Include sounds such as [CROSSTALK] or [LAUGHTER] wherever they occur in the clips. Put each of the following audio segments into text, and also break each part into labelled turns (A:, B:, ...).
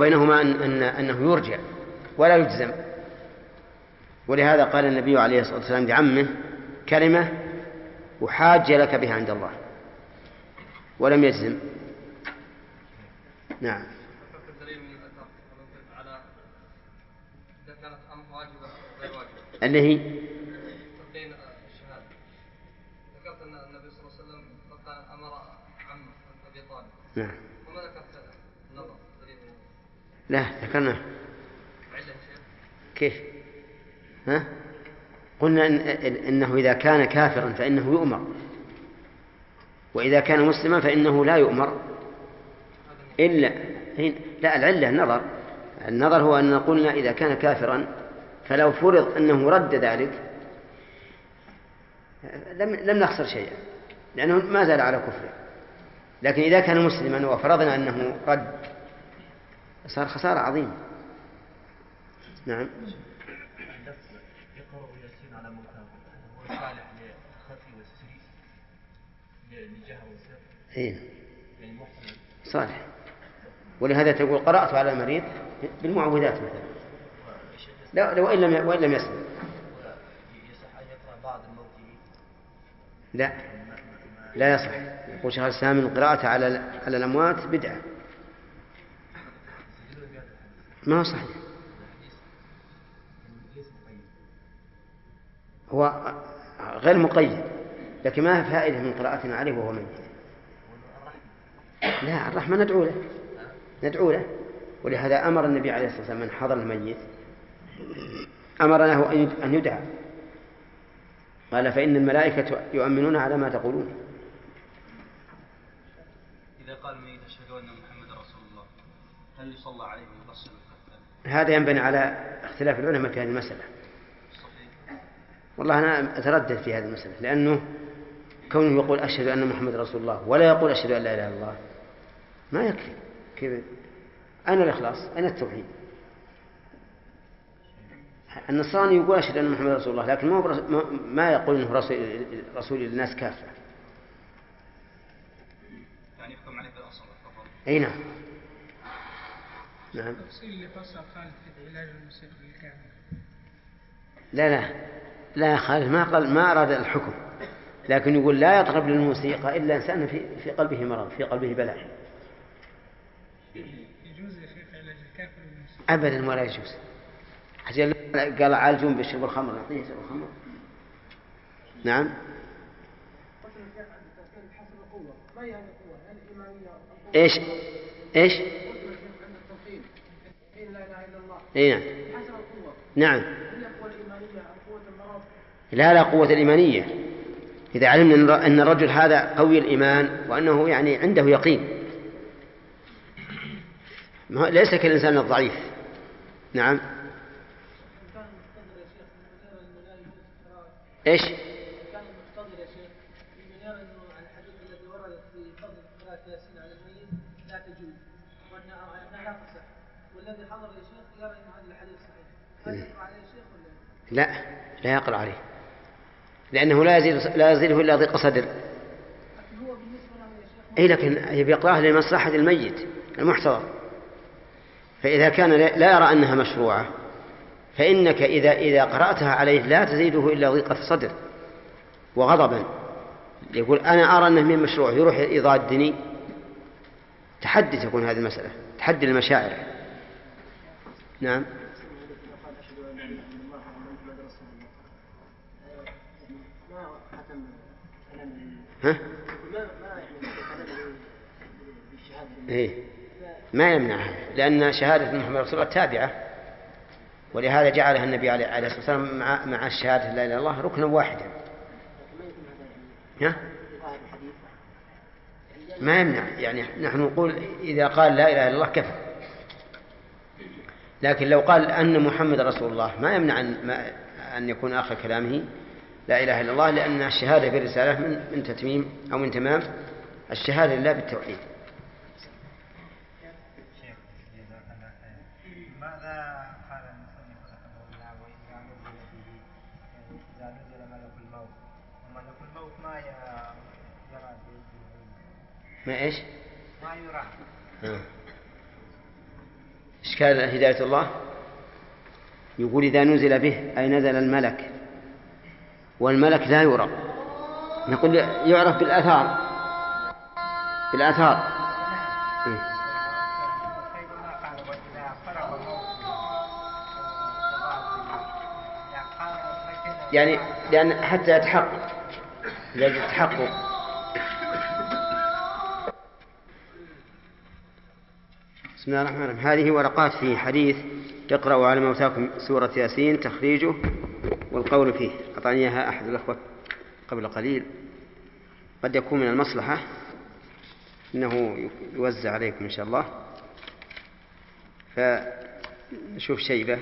A: بينهما أن أن أنه يرجع ولا يجزم. ولهذا قال النبي عليه الصلاة والسلام لعمه كلمة أحاج لك بها عند الله. ولم يجزم. نعم. اللي هي؟ ذكرت لا ذكرنا. كيف؟ ها؟ قلنا إن إنه إذا كان كافرا فإنه يؤمر. وإذا كان مسلما فإنه لا يؤمر. إلا لا العلة النظر. النظر هو أن قلنا إذا كان كافرا فلو فرض أنه رد ذلك لم لم نخسر شيئا لأنه ما زال على كفره. لكن إذا كان مسلما وفرضنا أنه رد صار خسارة عظيمة. نعم. إيه؟ صالح. ولهذا تقول قرأت على المريض بالمعوذات مثلا. لا لو إن لم وإن لم يسمع. لا. لا يصح. يقول شيخ الإسلام القراءة على على الأموات بدعة. ما هو صحيح؟ هو غير مقيد لكن ما فائدة من قراءتنا عليه وهو ميت؟ لا الرحمة ندعو له ندعو له. ولهذا أمر النبي عليه الصلاة والسلام من حضر الميت أمر له أن يدعى. قال فإن الملائكة يؤمنون على ما تقولون.
B: إذا قال الميت أشهد أن محمد رسول الله هل يصلى عليه؟
A: هذا ينبني على اختلاف العلماء في هذه المسألة. والله أنا أتردد في هذه المسألة لأنه كونه يقول أشهد أن محمد رسول الله ولا يقول أشهد أن لا إله إلا الله ما يكفي. كيف؟ أين الإخلاص؟ أين التوحيد؟ النصراني يقول أشهد أن محمد رسول الله لكن ما ما يقول أنه رسول رسول للناس كافة.
B: يعني يحكم عليه بالأصل
A: أي نعم. نعم.
C: التفصيل اللي فصل خالد في علاج الموسيقى الكامل.
A: لا لا. لا خالد ما قال ما أراد الحكم. لكن يقول لا يطرب للموسيقى إلا إنسان في في قلبه مرض في قلبه بلاء.
C: يجوز يا شيخ علاج الكافر بالموسيقى
A: أبدا ولا يجوز. عشان قال عالجون بشرب الخمر نعطيه يشرب الخمر. نعم. إيش؟ إيش؟ اي نعم. نعم. لا لا قوة الإيمانية. إذا علمنا أن الرجل هذا قوي الإيمان وأنه يعني عنده يقين. ليس كالإنسان الضعيف. نعم. إيش؟ كان مقتضي يا شيخ من يرى انه الحديث الذي ورد في فضل قراءة ياسين على الميت لا تجوز وانها لا تصح والذي حضر يا شيخ يرى ان هذا الحديث صحيح هل يقرا عليه الشيخ ولا لا لا يقرا عليه. لأنه لا يزيد لا يزيده إلا ضيق صدر. اي لكن يبي يقراها لمصلحه الميت المحتضر. فإذا كان لا يرى أنها مشروعة فإنك إذا إذا قرأتها عليه لا تزيده إلا ضيقة صدر وغضبا. يقول أنا أرى أنه من مشروع يروح يضادني. تحدي تكون هذه المسألة تحدي المشاعر. نعم. ها؟ إيه ما يمنع لأن شهادة محمد رسول الله تابعة ولهذا جعلها النبي عليه الصلاة والسلام مع مع الشهادة لا إله إلا الله ركنا واحدا ها؟ ما يمنع يعني نحن نقول إذا قال لا إله إلا الله كفى لكن لو قال أن محمد رسول الله ما يمنع أن, أن يكون آخر كلامه لا إله إلا الله لأن الشهادة بالرسالة من, من تتميم أو من تمام الشهادة لله بالتوحيد. ما إيش؟
D: ما يرى.
A: آه. إشكال هداية الله؟ يقول إذا نزل به أي نزل الملك. والملك لا يرى نقول يعرف بالآثار. بالآثار. يعني لأن حتى يتحقق. لأجل التحقق بسم الله الرحمن الرحيم. هذه ورقات في حديث اقرأوا على موتاكم سورة ياسين تخريجه والقول فيه. أعطاني إياها أحد الأخوة قبل قليل. قد يكون من المصلحة أنه يوزع عليكم إن شاء الله. فنشوف شيبة.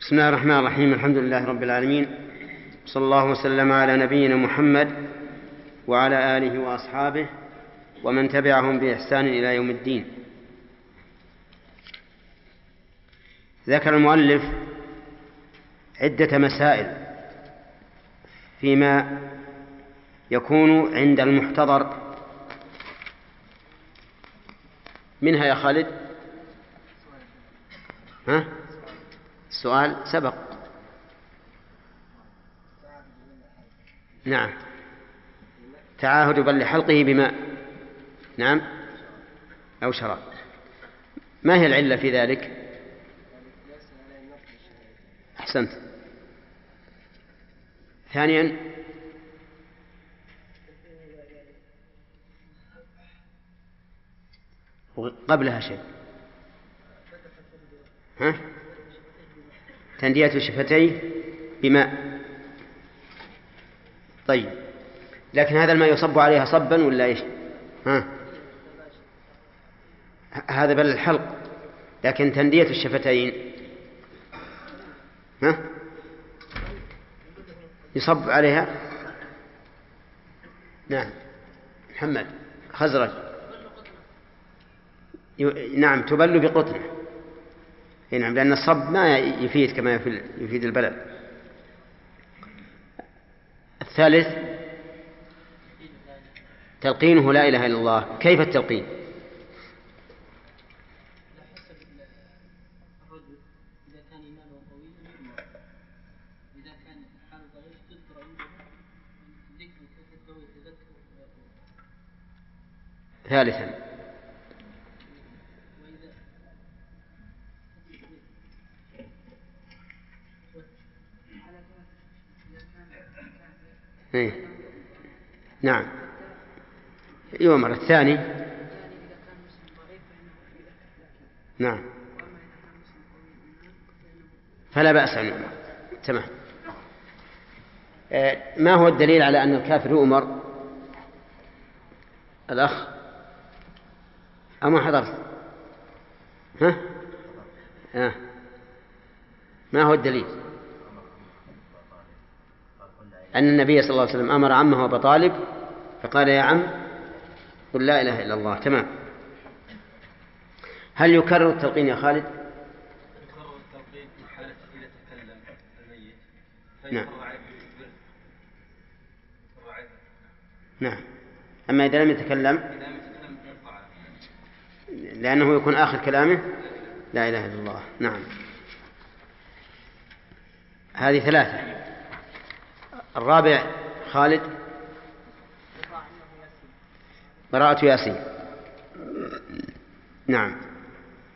A: بسم الله الرحمن الرحيم. الحمد لله رب العالمين. صلى الله وسلم على نبينا محمد وعلى آله وأصحابه ومن تبعهم بإحسان إلى يوم الدين. ذكر المؤلف عدة مسائل فيما يكون عند المحتضر. منها يا خالد؟ ها؟ السؤال سبق. نعم. تعاهد بل لحلقه بماء نعم أو شراب ما هي العلة في ذلك؟ أحسنت. ثانيا. قبلها شيء. ها؟ تندية شفتيه بماء طيب. لكن هذا الماء يصب عليها صبا ولا إيش؟ ها؟ هذا بل الحلق لكن تندية الشفتين. ها؟ يصب عليها؟ نعم. محمد خزرج. نعم تبل بقطنه نعم لأن الصب ما يفيد كما يفيد البلد. الثالث تلقينه لا إله إلا الله. كيف التلقين؟ ثالثا. إيه؟ نعم. يؤمر الثاني نعم. فلا بأس أن يؤمر. تمام. آه، ما هو الدليل على أن الكافر يؤمر؟ الأخ. أما حضرت؟ ها؟ آه. ما هو الدليل؟ أن النبي صلى الله عليه وسلم أمر عمه أبا طالب فقال يا عم قل لا إله إلا الله تمام. هل يكرر التلقين يا خالد؟
B: يكرر التلقين في حالة إذا تكلم الميت
A: نعم.
B: نعم.
A: أما إذا لم يتكلم؟ لأنه يكون آخر كلامه؟ لا إله إلا الله. نعم. هذه ثلاثة. الرابع خالد؟ قراءة ياسين. نعم.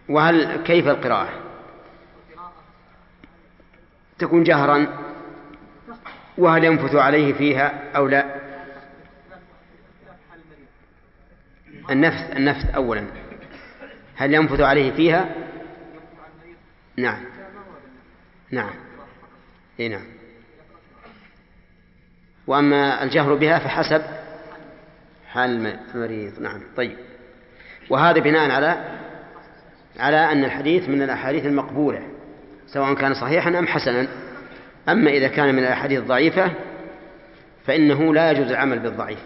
A: وهل كيف القراءة؟ تكون جهرا؟ وهل ينفث عليه فيها أو لا؟ النفث النفث أولا. هل ينفث عليه فيها؟ نعم. نعم. إي نعم. وأما الجهر بها فحسب حال المريض نعم طيب. وهذا بناء على على أن الحديث من الأحاديث المقبولة سواء كان صحيحا أم حسنا. أما إذا كان من الأحاديث الضعيفة فإنه لا يجوز العمل بالضعيف.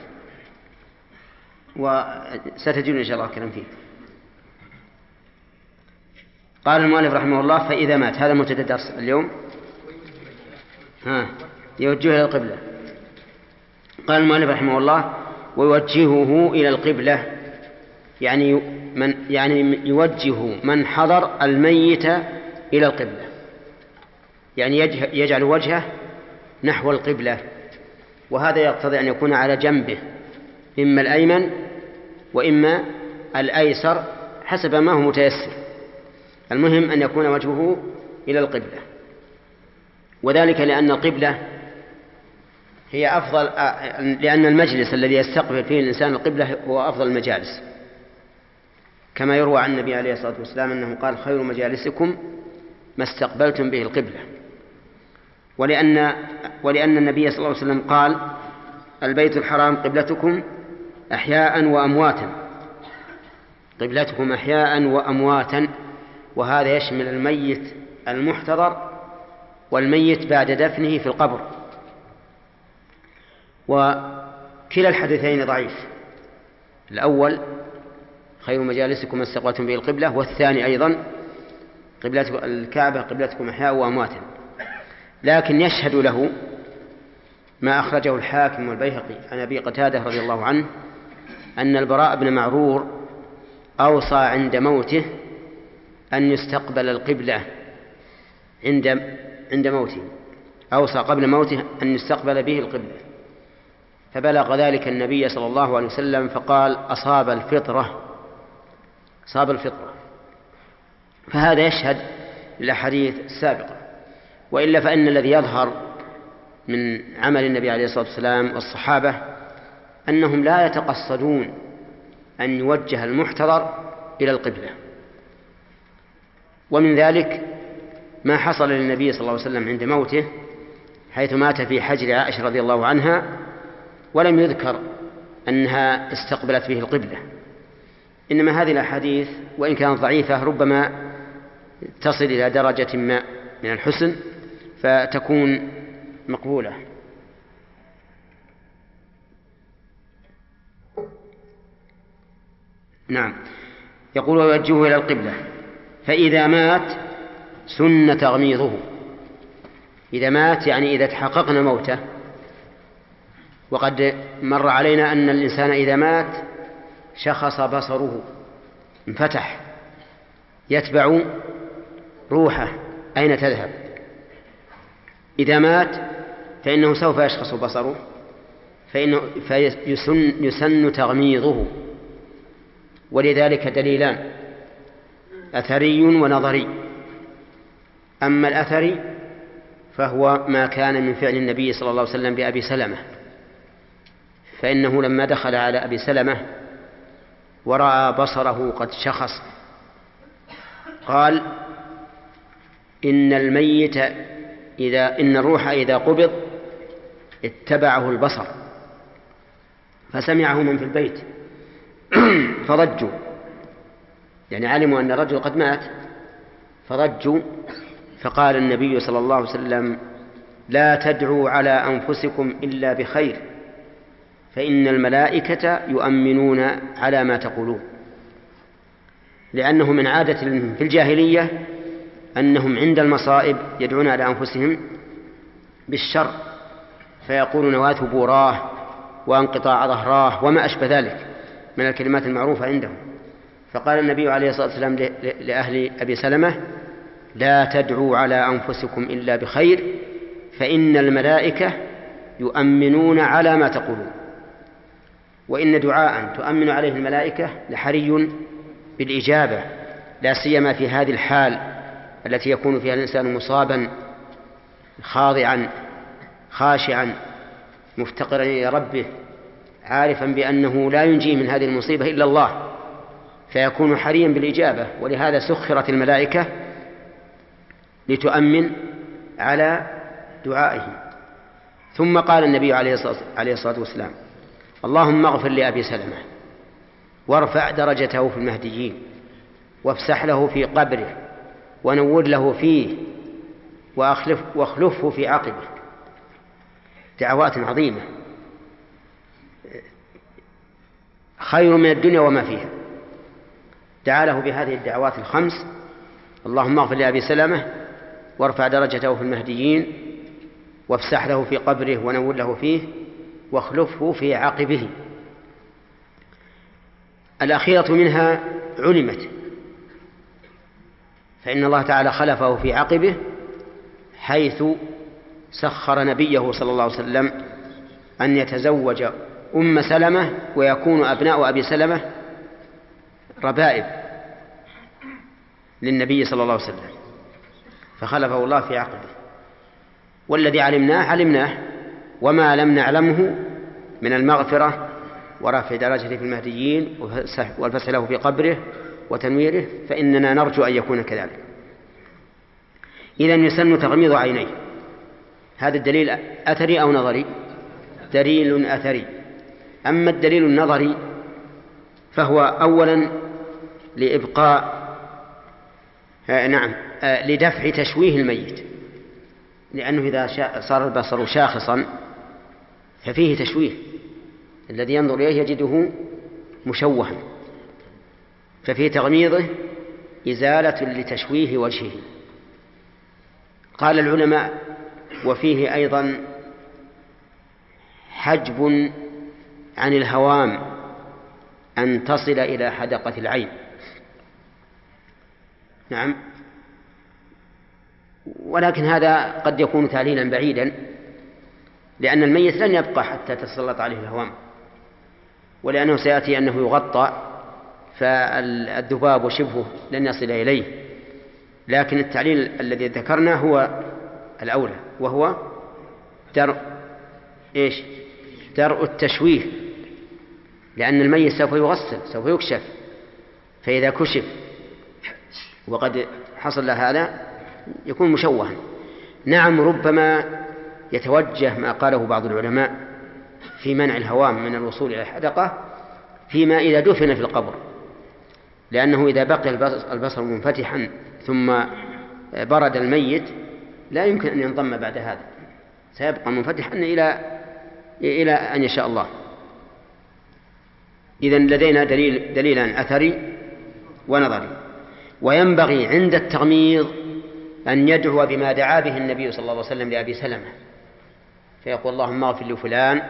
A: وستجدون إن شاء الله كلام فيه. قال المؤلف رحمه الله فإذا مات. هذا منتدى الدرس اليوم. ها يوجهه إلى القبلة. قال المؤلف رحمه الله ويوجهه إلى القبلة. يعني من يعني يوجه من حضر الميت إلى القبلة. يعني يجعل وجهه نحو القبلة. وهذا يقتضي أن يكون على جنبه. إما الأيمن وإما الأيسر حسب ما هو متيسر. المهم أن يكون وجهه إلى القبلة. وذلك لأن القبلة هي أفضل لأن المجلس الذي يستقبل فيه الإنسان القبلة هو أفضل المجالس. كما يروى عن النبي عليه الصلاة والسلام أنه قال خير مجالسكم ما استقبلتم به القبلة. ولأن ولأن النبي صلى الله عليه وسلم قال البيت الحرام قبلتكم أحياء وأمواتا. قبلتكم أحياء وأمواتا وهذا يشمل الميت المحتضر والميت بعد دفنه في القبر. وكلا الحديثين ضعيف. الأول خير مجالسكم ما استقبلتم به القبلة والثاني أيضا قبلتكم الكعبة قبلتكم أحياء وأمواتا لكن يشهد له ما أخرجه الحاكم والبيهقي عن أبي قتادة رضي الله عنه أن البراء بن معرور أوصى عند موته أن يستقبل القبلة عند عند موته. أوصى قبل موته أن يستقبل به القبلة. فبلغ ذلك النبي صلى الله عليه وسلم فقال أصاب الفطرة أصاب الفطرة. فهذا يشهد للأحاديث السابقة وإلا فإن الذي يظهر من عمل النبي عليه الصلاة والسلام والصحابة أنهم لا يتقصدون أن يوجه المحتضر إلى القبلة. ومن ذلك ما حصل للنبي صلى الله عليه وسلم عند موته حيث مات في حجر عائشة رضي الله عنها ولم يذكر أنها استقبلت به القبلة. إنما هذه الأحاديث وإن كانت ضعيفة ربما تصل إلى درجة ما من الحسن فتكون مقبولة. نعم. يقول ويوجهه إلى القبلة. فإذا مات سن تغميضه. إذا مات يعني إذا تحققنا موته وقد مر علينا أن الإنسان إذا مات شخص بصره انفتح يتبع روحه أين تذهب؟ إذا مات فإنه سوف يشخص بصره فإنه فيسن يسن تغميضه. ولذلك دليلان أثري ونظري. أما الأثري فهو ما كان من فعل النبي صلى الله عليه وسلم بأبي سلمة. فإنه لما دخل على أبي سلمة ورأى بصره قد شخص قال إن الميت إذا إن الروح إذا قبض اتبعه البصر. فسمعه من في البيت [CLEARS THROAT] فضجوا يعني علموا أن الرجل قد مات فضجوا فقال النبي صلى الله عليه وسلم لا تدعوا على أنفسكم إلا بخير. فإن الملائكة يؤمنون على ما تقولون. لأنه من عادة في الجاهلية أنهم عند المصائب يدعون على أنفسهم بالشر فيقولون وات بوراة وانقطاع ظهراه وما أشبه ذلك من الكلمات المعروفة عندهم. فقال النبي عليه الصلاة والسلام لأهل أبي سلمة لا تدعوا على أنفسكم إلا بخير فإن الملائكة يؤمنون على ما تقولون. وإن دعاء تؤمن عليه الملائكة لحري بالإجابة لا سيما في هذه الحال التي يكون فيها الإنسان مصابا خاضعا خاشعا مفتقرا إلى ربه عارفا بأنه لا ينجيه من هذه المصيبة إلا الله فيكون حريا بالإجابة. ولهذا سخرت الملائكة لتؤمن على دعائه. ثم قال النبي عليه الصلاة والسلام اللهم اغفر لأبي سلمة وارفع درجته في المهديين وافسح له في قبره ونور له فيه وأخلف واخلفه في عقبه. دعوات عظيمة. خير من الدنيا وما فيها. دعا له بهذه الدعوات الخمس. اللهم اغفر لأبي سلمة وارفع درجته في المهديين وافسح له في قبره ونور له فيه واخلفه في عقبه. الأخيرة منها علمت. فإن الله تعالى خلفه في عقبه حيث سخر نبيه صلى الله عليه وسلم أن يتزوج أم سلمة ويكون أبناء أبي سلمة ربائب للنبي صلى الله عليه وسلم. فخلفه الله في عقبه. والذي علمناه علمناه وما لم نعلمه من المغفرة ورفع درجته في المهديين والفسح له في قبره وتنويره فإننا نرجو أن يكون كذلك. إذا يسن تغميض عينيه. هذا الدليل أثري أو نظري؟ دليل أثري. أما الدليل النظري فهو أولا لإبقاء آه نعم آه لدفع تشويه الميت. لأنه إذا صار البصر شاخصا ففيه تشويه. الذي ينظر إليه يجده مشوها. ففي تغميضه إزالة لتشويه وجهه. قال العلماء وفيه أيضا حجب عن الهوام أن تصل إلى حدقة العين. نعم. ولكن هذا قد يكون تعليلا بعيدا. لأن الميت لن يبقى حتى تسلط عليه الهوام ولأنه سيأتي أنه يغطى فالذباب وشبهه لن يصل إليه. لكن التعليل الذي ذكرناه هو الأولى وهو درء إيش؟ درء التشويه. لأن الميت سوف يغسل سوف يكشف فإذا كشف وقد حصل له هذا يكون مشوها. نعم ربما يتوجه ما قاله بعض العلماء في منع الهوام من الوصول إلى الحدقة فيما إذا دفن في القبر. لأنه إذا بقي البصر منفتحا ثم برد الميت لا يمكن أن ينضم بعد هذا. سيبقى منفتحا إلى إلى أن يشاء الله. إذا لدينا دليل دليلان أثري ونظري. وينبغي عند التغميض أن يدعو بما دعا به النبي صلى الله عليه وسلم لأبي سلمة. فيقول اللهم اغفر لفلان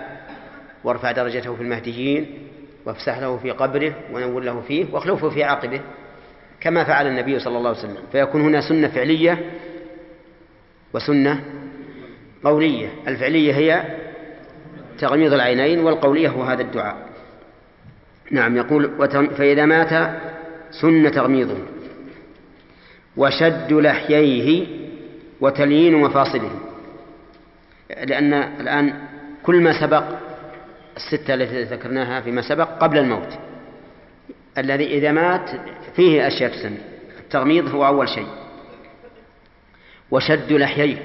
A: وارفع درجته في المهديين وافسح له في قبره ونور له فيه واخلفه في عقبه كما فعل النبي صلى الله عليه وسلم. فيكون هنا سنة فعلية وسنة قولية. الفعلية هي تغميض العينين والقولية هو هذا الدعاء. نعم يقول فإذا مات سن تغميضه. وشد لحييه وتليين مفاصله. لأن الآن كل ما سبق الستة التي ذكرناها فيما سبق قبل الموت. الذي إذا مات فيه أشياء تسن. التغميض هو أول شيء. وشد لحييه.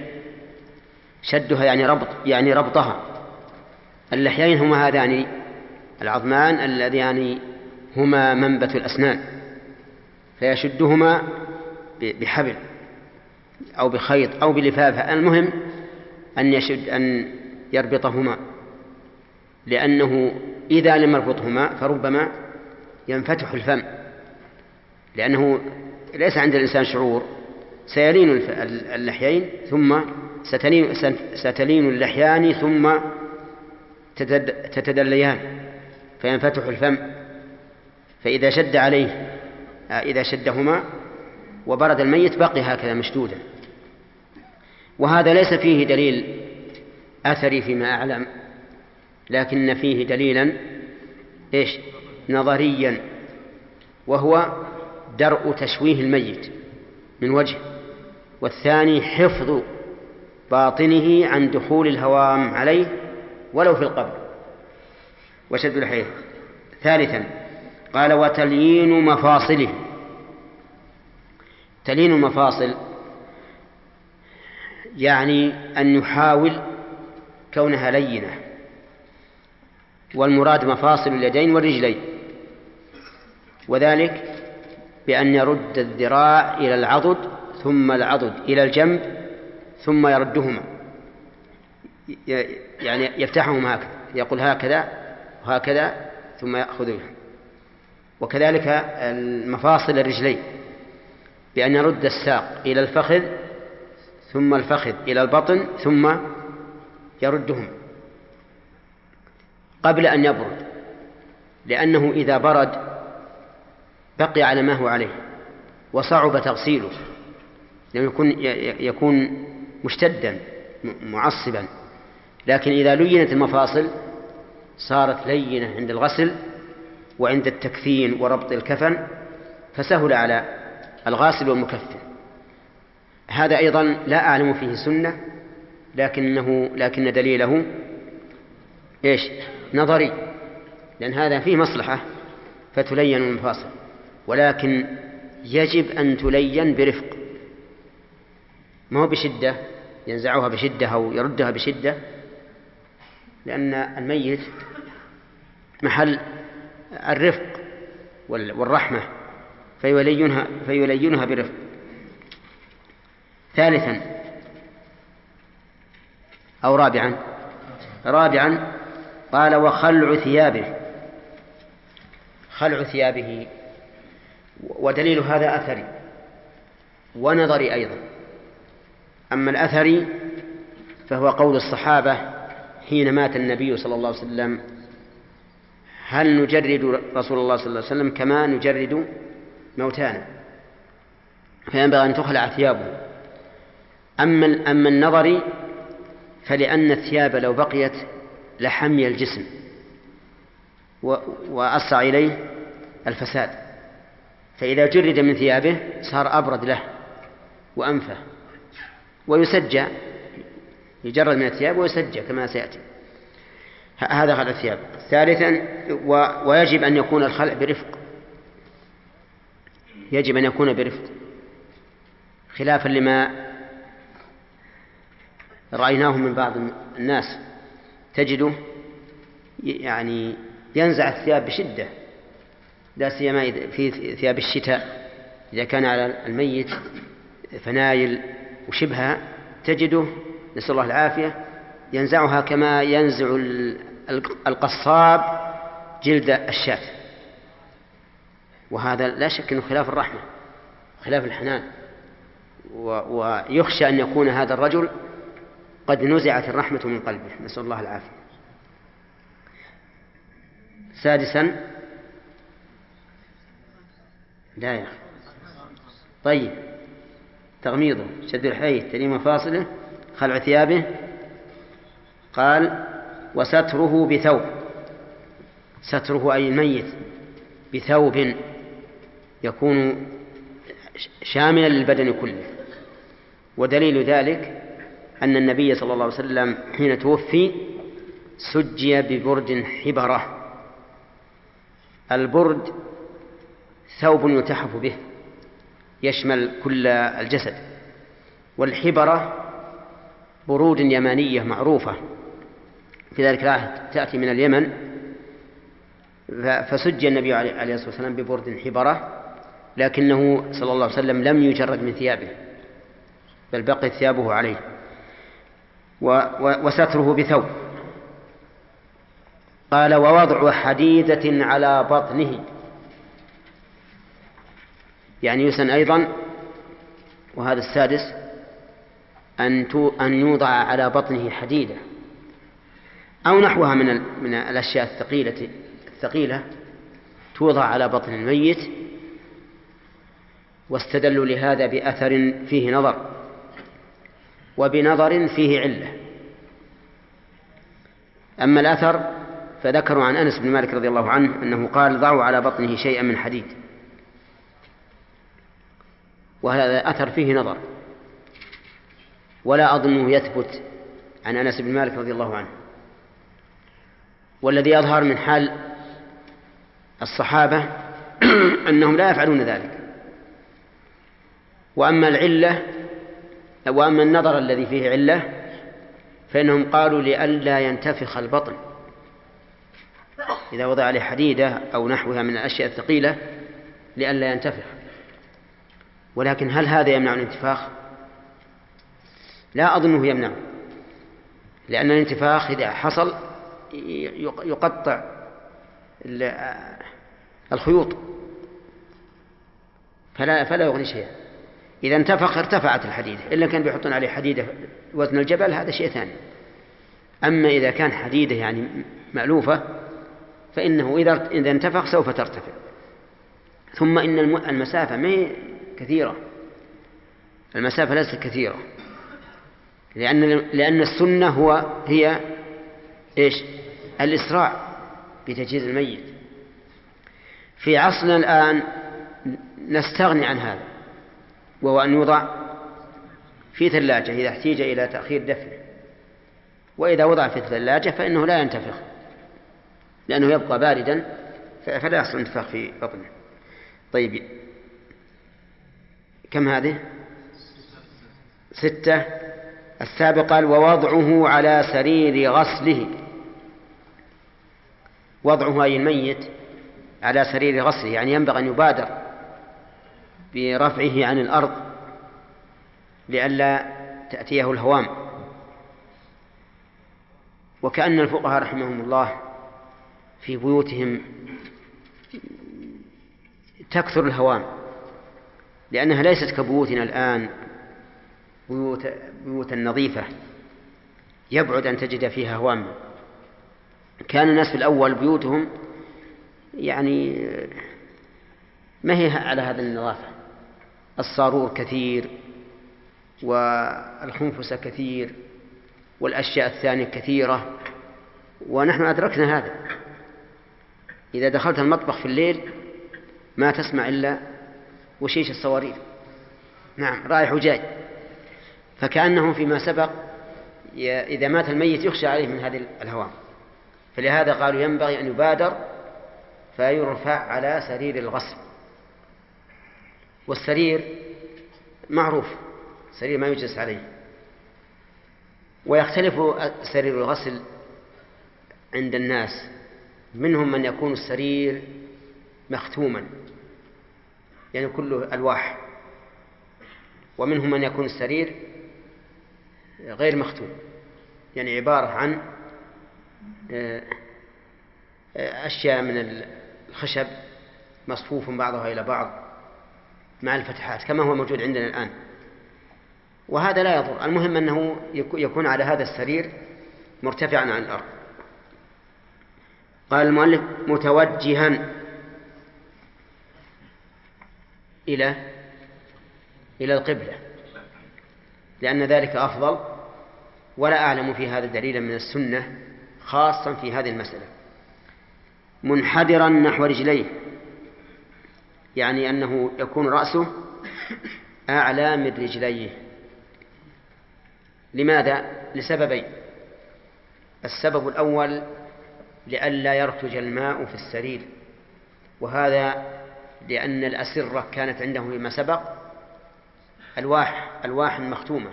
A: شدها يعني ربط يعني ربطها. اللحيين هما هذان. العظمان اللذان هما منبت الأسنان. فيشدهما بحبل أو بخيط أو بلفافة المهم أن يشد أن يربطهما لأنه إذا لم يربطهما فربما ينفتح الفم لأنه ليس عند الإنسان شعور سيلين اللحيين ثم ستلين, ستلين اللحيان ثم تتدليان فينفتح الفم فإذا شد عليه إذا شدهما وبرد الميت بقي هكذا مشدودا. وهذا ليس فيه دليل أثري فيما أعلم لكن فيه دليلا إيش؟ نظريا وهو درء تشويه الميت من وجه والثاني حفظ باطنه عن دخول الهوام عليه ولو في القبر. وشد الحيث. ثالثا قال وتليين مفاصله. تلين المفاصل يعني أن يحاول كونها لينة والمراد مفاصل اليدين والرجلين وذلك بأن يرد الذراع إلى العضد ثم العضد إلى الجنب ثم يردهما يعني يفتحهما هكذا يقول هكذا وهكذا ثم يأخذها وكذلك المفاصل الرجلين بأن يرد الساق إلى الفخذ ثم الفخذ إلى البطن ثم يردهم قبل أن يبرد لأنه إذا برد بقي على ما هو عليه وصعب تغسيله لأنه يكون يكون مشتدا معصبا. لكن إذا لينت المفاصل صارت لينة عند الغسل وعند التكفين وربط الكفن فسهل على الغاسل والمكفن هذا أيضا لا أعلم فيه سنة لكنه لكن دليله إيش؟ نظري لأن هذا فيه مصلحة فتلين المفاصل. ولكن يجب أن تلين برفق. ما هو بشدة؟ ينزعها بشدة أو يردها بشدة؟ لأن الميت محل الرفق والرحمة فيلينها فيلينها برفق. ثالثا. أو رابعا. رابعا قال وخلع ثيابه. خلع ثيابه. ودليل هذا أثري. ونظري أيضا. أما الأثري فهو قول الصحابة حين مات النبي صلى الله عليه وسلم. هل نجرد رسول الله صلى الله عليه وسلم كما نجرد موتانا؟ فينبغي أن تخلع ثيابه. أما أما النظري فلأن الثياب لو بقيت لحمي الجسم وأسرع إليه الفساد. فإذا جرد من ثيابه صار أبرد له وأنفه ويسجى يجرد من الثياب ويسجى كما سيأتي. هذا خلع الثياب. ثالثا ويجب أن يكون الخلع برفق. يجب أن يكون برفق. خلافا لما رأيناه من بعض الناس تجده يعني ينزع الثياب بشدة لا سيما في ثياب الشتاء. إذا كان على الميت فنايل وشبهها تجده نسأل الله العافية ينزعها كما ينزع القصاب جلد الشاة. وهذا لا شك أنه خلاف الرحمة خلاف الحنان. ويخشى أن يكون هذا الرجل قد نزعت الرحمة من قلبه. نسأل الله العافية. سادسا. لا يا أخي. طيب. تغميضه. شد الحيث تليم مفاصله. خلع ثيابه قال وستره بثوب. ستره أي الميت بثوب يكون شاملا للبدن كله. ودليل ذلك أن النبي صلى الله عليه وسلم حين توفي سجي ببرد حبرة. البرد ثوب يلتحف به يشمل كل الجسد. والحبرة برود يمانية معروفة. في ذلك العهد تأتي من اليمن. فسجي النبي عليه الصلاة والسلام ببرد حبرة لكنه صلى الله عليه وسلم لم يجرد من ثيابه بل بقيت ثيابه عليه. وستره بثوب. قال ووضع حديدة على بطنه. يعني يسن أيضا وهذا السادس أن أن يوضع على بطنه حديدة. أو نحوها من من الأشياء الثقيلة الثقيلة توضع على بطن الميت واستدلوا لهذا بأثر فيه نظر. وبنظر فيه علة. أما الأثر فذكروا عن أنس بن مالك رضي الله عنه أنه قال ضعوا على بطنه شيئا من حديد. وهذا أثر فيه نظر. ولا أظنه يثبت عن أنس بن مالك رضي الله عنه. والذي يظهر من حال الصحابة [CLEARS THROAT] أنهم لا يفعلون ذلك. وأما العلة وأما النظر الذي فيه علة فإنهم قالوا لئلا ينتفخ البطن. إذا وضع عليه حديدة أو نحوها من الأشياء الثقيلة لئلا ينتفخ. ولكن هل هذا يمنع الانتفاخ؟ لا أظنه يمنع لأن الانتفاخ إذا حصل يقطع الخيوط فلا فلا يغني شيئا. إذا انتفخ ارتفعت الحديدة إلا كان بيحطون عليه حديدة وزن الجبل هذا شيء ثاني. أما إذا كان حديدة يعني مألوفة فإنه إذا إذا انتفخ سوف ترتفع. ثم إن المسافة ما هي كثيرة. المسافة ليست كثيرة. لأن لأن السنة هو هي إيش؟ الإسراع بتجهيز الميت. في عصرنا الآن نستغني عن هذا. وهو أن يوضع في ثلاجة إذا احتيج إلى تأخير دفنه. وإذا وضع في الثلاجة فإنه لا ينتفخ لأنه يبقى باردا فلا يحصل انتفاخ في بطنه. طيب كم هذه؟ ستة. السابق قال ووضعه على سرير غسله. وضعه أي الميت على سرير غسله يعني ينبغي أن يبادر برفعه عن الأرض لئلا تأتيه الهوام. وكأن الفقهاء رحمهم الله في بيوتهم تكثر الهوام لأنها ليست كبيوتنا الآن بيوت بيوتا نظيفة يبعد أن تجد فيها هوام. كان الناس في الأول بيوتهم يعني ما هي على هذا النظافة. الصارور كثير والخنفس كثير والأشياء الثانية كثيرة ونحن أدركنا هذا. إذا دخلت المطبخ في الليل ما تسمع إلا وشيش الصواريخ. نعم رايح وجاي فكأنه فيما سبق إذا مات الميت يخشى عليه من هذه الهوام فلهذا قالوا ينبغي أن يبادر فيرفع على سرير الغسل والسرير معروف سرير ما يجلس عليه. ويختلف سرير الغسل عند الناس منهم من يكون السرير مختوما يعني كله ألواح. ومنهم من يكون السرير غير مختوم يعني عبارة عن آه، آه، أشياء من الخشب مصفوف بعضها إلى بعض. مع الفتحات كما هو موجود عندنا الآن. وهذا لا يضر. المهم أنه يكون على هذا السرير مرتفعا عن الأرض. قال المؤلف متوجها إلى إلى القبلة. لأن ذلك أفضل. ولا أعلم في هذا دليلا من السنة خاصا في هذه المسألة. منحدرا نحو رجليه. يعني أنه يكون رأسه أعلى من رجليه. لماذا؟ لسببين. السبب الأول لئلا يرتج الماء في السرير وهذا لأن الأسرة كانت عنده فيما سبق ألواح ألواح مختومة.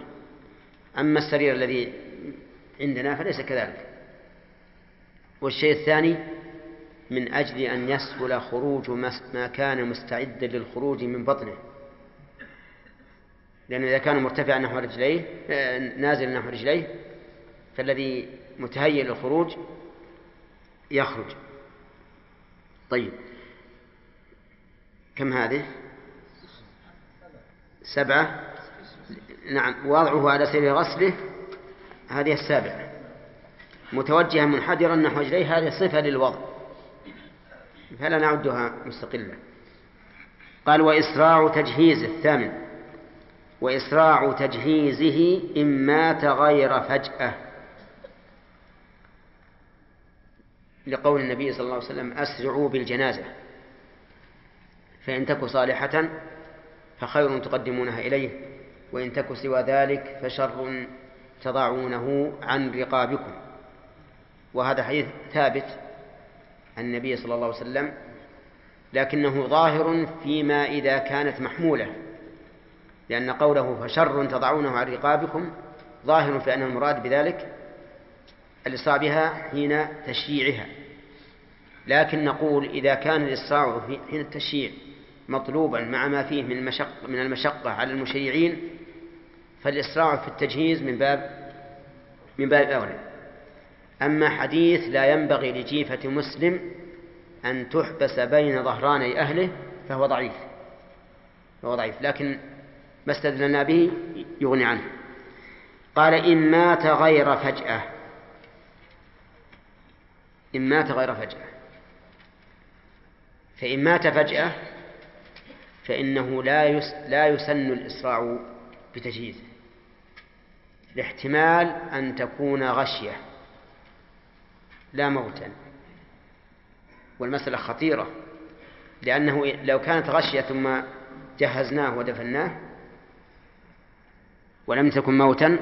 A: أما السرير الذي عندنا فليس كذلك. والشيء الثاني من أجل أن يسهل خروج ما كان مستعدا للخروج من بطنه. لأنه إذا كان مرتفعا نحو رجليه آه، نازل نحو رجليه فالذي متهيئ للخروج يخرج. طيب. كم هذه؟ سبعة. نعم. وضعه على سبيل غسله. هذه السابعة. متوجها منحدرا نحو رجليه. هذه صفة للوضع. فلا نعدها مستقلة. قال وإسراع تجهيزه الثامن. وإسراع تجهيزه إن مات غير فجأة. لقول النبي صلى الله عليه وسلم أسرعوا بالجنازة. فإن تك صالحة فخير تقدمونها إليه وإن تك سوى ذلك فشر تضعونه عن رقابكم. وهذا حديث ثابت النبي صلى الله عليه وسلم لكنه ظاهر فيما إذا كانت محمولة لأن قوله فشر تضعونه عن رقابكم ظاهر في أن المراد بذلك الإسراع بها حين تشييعها. لكن نقول إذا كان الإسراع حين التشييع مطلوبا مع ما فيه من المشقة, من المشقة على المشيعين فالإسراع في التجهيز من باب من باب أولى. أما حديث لا ينبغي لجيفة مسلم أن تحبس بين ظهراني أهله فهو ضعيف. فهو ضعيف. لكن ما استدلنا به يغني عنه. قال إن مات غير فجأة. إن مات غير فجأة. فإن مات فجأة فإنه لا لا يسن الإسراع بتجهيزه لاحتمال أن تكون غشية. لا موتا. والمسألة خطيرة لأنه لو كانت غشية ثم جهزناه ودفناه ولم تكن موتا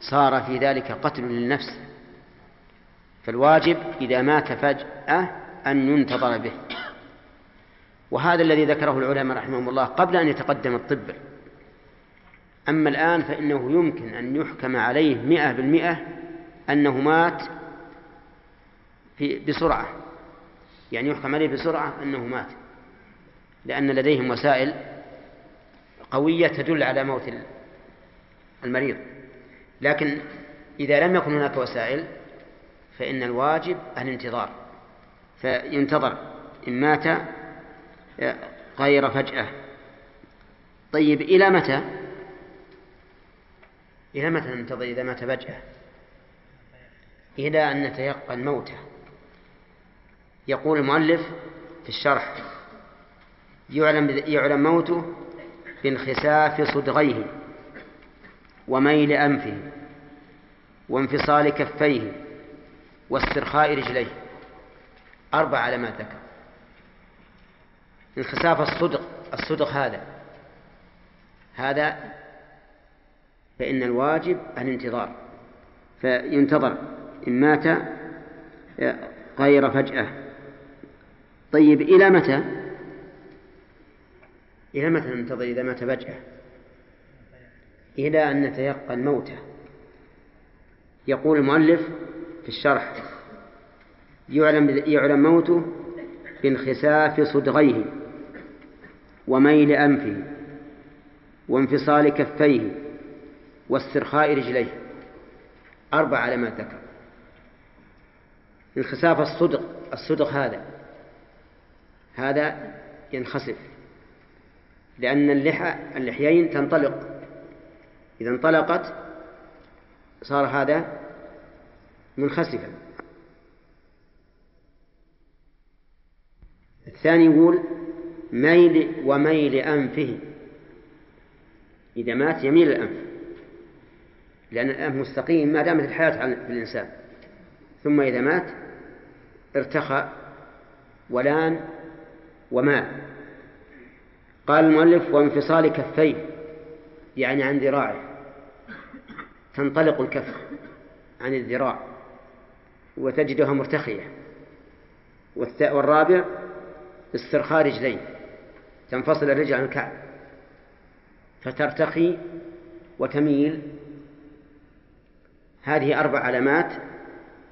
A: صار في ذلك قتل للنفس. فالواجب إذا مات فجأة أن ينتظر به. وهذا الذي ذكره العلماء رحمهم الله قبل أن يتقدم الطب. أما الآن فإنه يمكن أن يحكم عليه مئة بالمئة أنه مات في بسرعة. يعني يحكم عليه بسرعة أنه مات. لأن لديهم وسائل قوية تدل على موت المريض. لكن إذا لم يكن هناك وسائل فإن الواجب الانتظار. فينتظر إن مات غير فجأة. طيب إلى متى؟ إلى متى ننتظر إذا مات فجأة؟ إلى أن نتيقن موته. يقول المؤلف في الشرح يعلم يعلم موته بانخساف صدغيه وميل أنفه وانفصال كفيه واسترخاء رجليه. أربع علامات ذكر. انخساف الصدق الصدق هذا هذا فإن الواجب الانتظار فينتظر إن مات غير فجأة. طيب إلى متى؟ إلى متى ننتظر إذا مات فجأة إلى أن نتيقن موته. يقول المؤلف في الشرح يعلم يعلم موته بانخساف صدغيه وميل أنفه وانفصال كفيه واسترخاء رجليه. أربع علامات ذكر. انخساف الصدغ الصدغ هذا. هذا ينخسف لأن اللحى اللحيين تنطلق. إذا انطلقت صار هذا منخسفا. الثاني يقول ميل وميل أنفه. إذا مات يميل الأنف لأن الأنف مستقيم ما دامت الحياة في الإنسان. ثم إذا مات ارتخى ولان ومال قال المؤلف وانفصال كفيه يعني عن ذراعه. تنطلق الكف عن الذراع وتجدها مرتخية. والرابع استرخاء رجلين تنفصل الرجل عن الكعب. فترتخي وتميل. هذه أربع علامات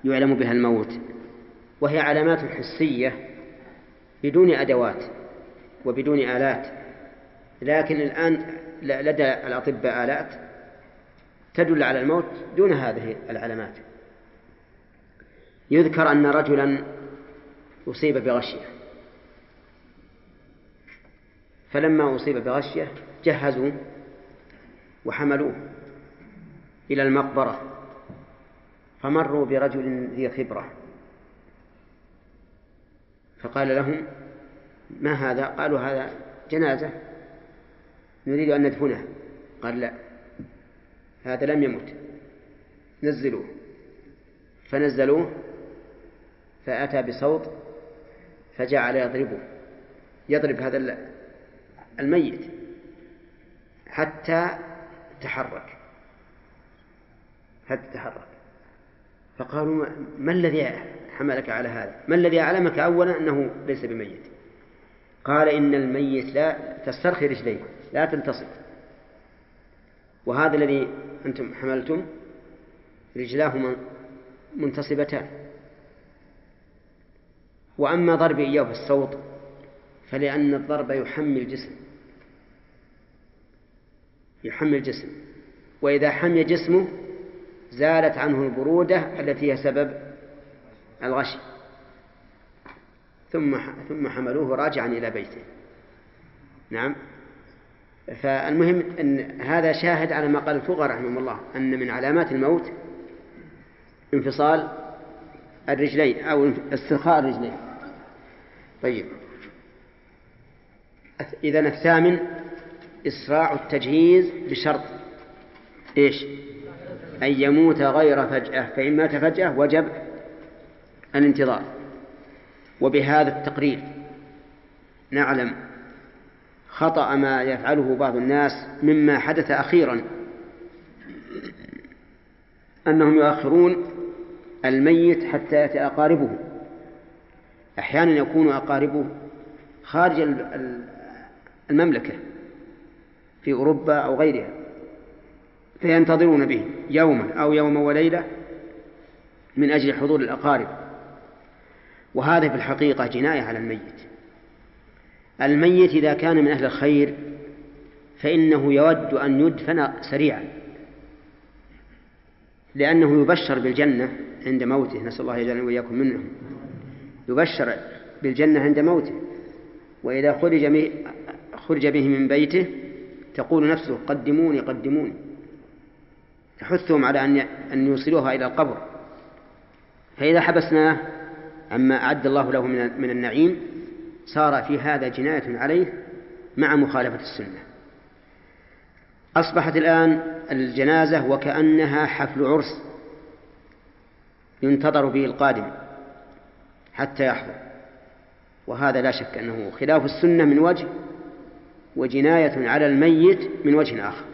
A: يعلم بها الموت وهي علامات حسية. بدون أدوات وبدون آلات. لكن الآن لدى الأطباء آلات تدل على الموت دون هذه العلامات. يذكر أن رجلا أصيب بغشية. فلما أصيب بغشية جهزوا وحملوه إلى المقبرة فمروا برجل ذي خبرة. فقال لهم ما هذا؟ قالوا هذا جنازة نريد أن ندفنها. قال لا هذا لم يمت نزلوه. فنزلوه فأتى بصوت فجعل يضربه يضرب هذا الميت حتى تحرك حتى تحرك. فقالوا ما الذي حملك على هذا؟ ما الذي أعلمك أولا أنه ليس بميت؟ قال إن الميت لا تسترخي رجليه لا تلتصق وهذا الذي أنتم حملتم رجلاه منتصبتان. وأما ضرب إياه بالصوت فلأن الضرب يحمي الجسم. يحمي الجسم. وإذا حمي جسمه زالت عنه البرودة التي هي سبب الغش. ثم ثم حملوه راجعا إلى بيته. نعم. فالمهم أن هذا شاهد على ما قال الفقهاء رحمهم الله أن من علامات الموت انفصال الرجلين أو استرخاء الرجلين. طيب. إذا الثامن إسراع التجهيز بشرط. إيش؟ أن يموت غير فجأة فإن مات فجأة وجب الانتظار. وبهذا التقرير نعلم خطأ ما يفعله بعض الناس مما حدث أخيرا أنهم يؤخرون الميت حتى يأتي أقاربه. أحيانا يكون أقاربه خارج المملكة في أوروبا أو غيرها. فينتظرون به يوما أو يوما وليلة من أجل حضور الأقارب. وهذا في الحقيقة جناية على الميت. الميت إذا كان من أهل الخير فإنه يود أن يدفن سريعا لأنه يبشر بالجنة عند موته. نسأل الله يجعلنا وإياكم منهم. يبشر بالجنة عند موته. وإذا خرج خرج به من بيته تقول نفسه قدموني قدموني. تحثهم على أن أن يوصلوها إلى القبر. فإذا حبسناه عما أعد الله له من النعيم صار في هذا جناية عليه مع مخالفة السنة. أصبحت الآن الجنازة وكأنها حفل عرس ينتظر به القادم حتى يحضر. وهذا لا شك أنه خلاف السنة من وجه وجناية على الميت من وجه آخر.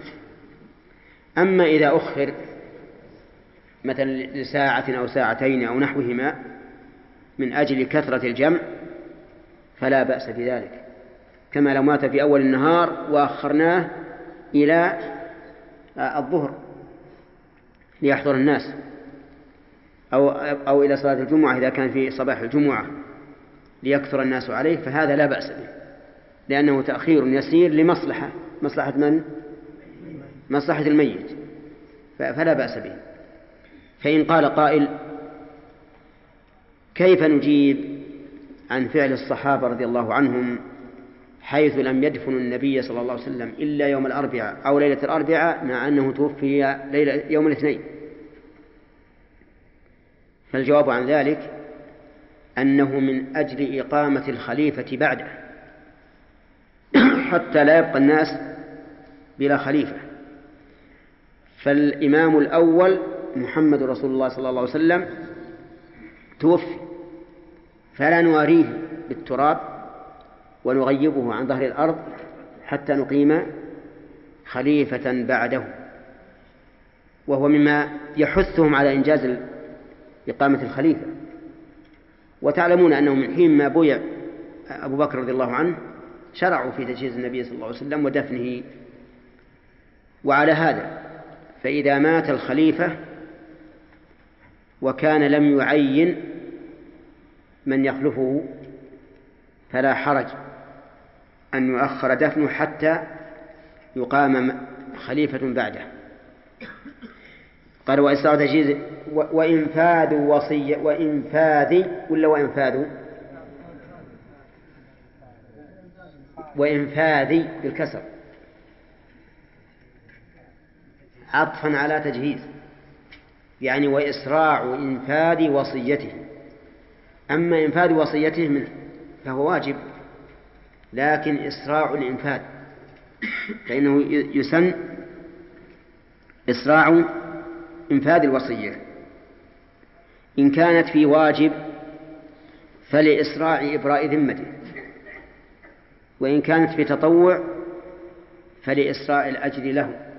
A: أما إذا أخر مثلا لساعة أو ساعتين أو نحوهما من أجل كثرة الجمع فلا بأس بذلك. كما لو مات في أول النهار وأخرناه إلى الظهر ليحضر الناس. أو أو إلى صلاة الجمعة إذا كان في صباح الجمعة ليكثر الناس عليه فهذا لا بأس به. لأنه تأخير يسير لمصلحة. مصلحة من؟ مصلحة الميت. فلا بأس به. فإن قال قائل كيف نجيب عن فعل الصحابة رضي الله عنهم حيث لم يدفنوا النبي صلى الله عليه وسلم إلا يوم الأربعاء أو ليلة الأربعاء مع أنه توفي ليلة يوم الاثنين؟ فالجواب عن ذلك أنه من أجل إقامة الخليفة بعده حتى لا يبقى الناس بلا خليفة. فالإمام الأول محمد رسول الله صلى الله عليه وسلم توفي فلا نواريه بالتراب ونغيبه عن ظهر الأرض حتى نقيم خليفة بعده. وهو مما يحثهم على إنجاز إقامة الخليفة. وتعلمون أنه من حين ما بويع أبو بكر رضي الله عنه شرعوا في تجهيز النبي صلى الله عليه وسلم ودفنه. وعلى هذا فإذا مات الخليفة وكان لم يعين من يخلفه فلا حرج أن يؤخر دفنه حتى يقام خليفة بعده. قال وإسراء تجهيز وإنفاذ وصية وإنفاذ ولا وإنفاذ؟ وإنفاذ بالكسر. عطفا على تجهيز يعني وإسراع إنفاذ وصيته. أما إنفاذ وصيته منه فهو واجب لكن إسراع الإنفاذ فإنه يسن إسراع إنفاذ الوصية. إن كانت في واجب فلإسراع إبراء ذمته. وإن كانت في تطوع فلإسراء الأجر له.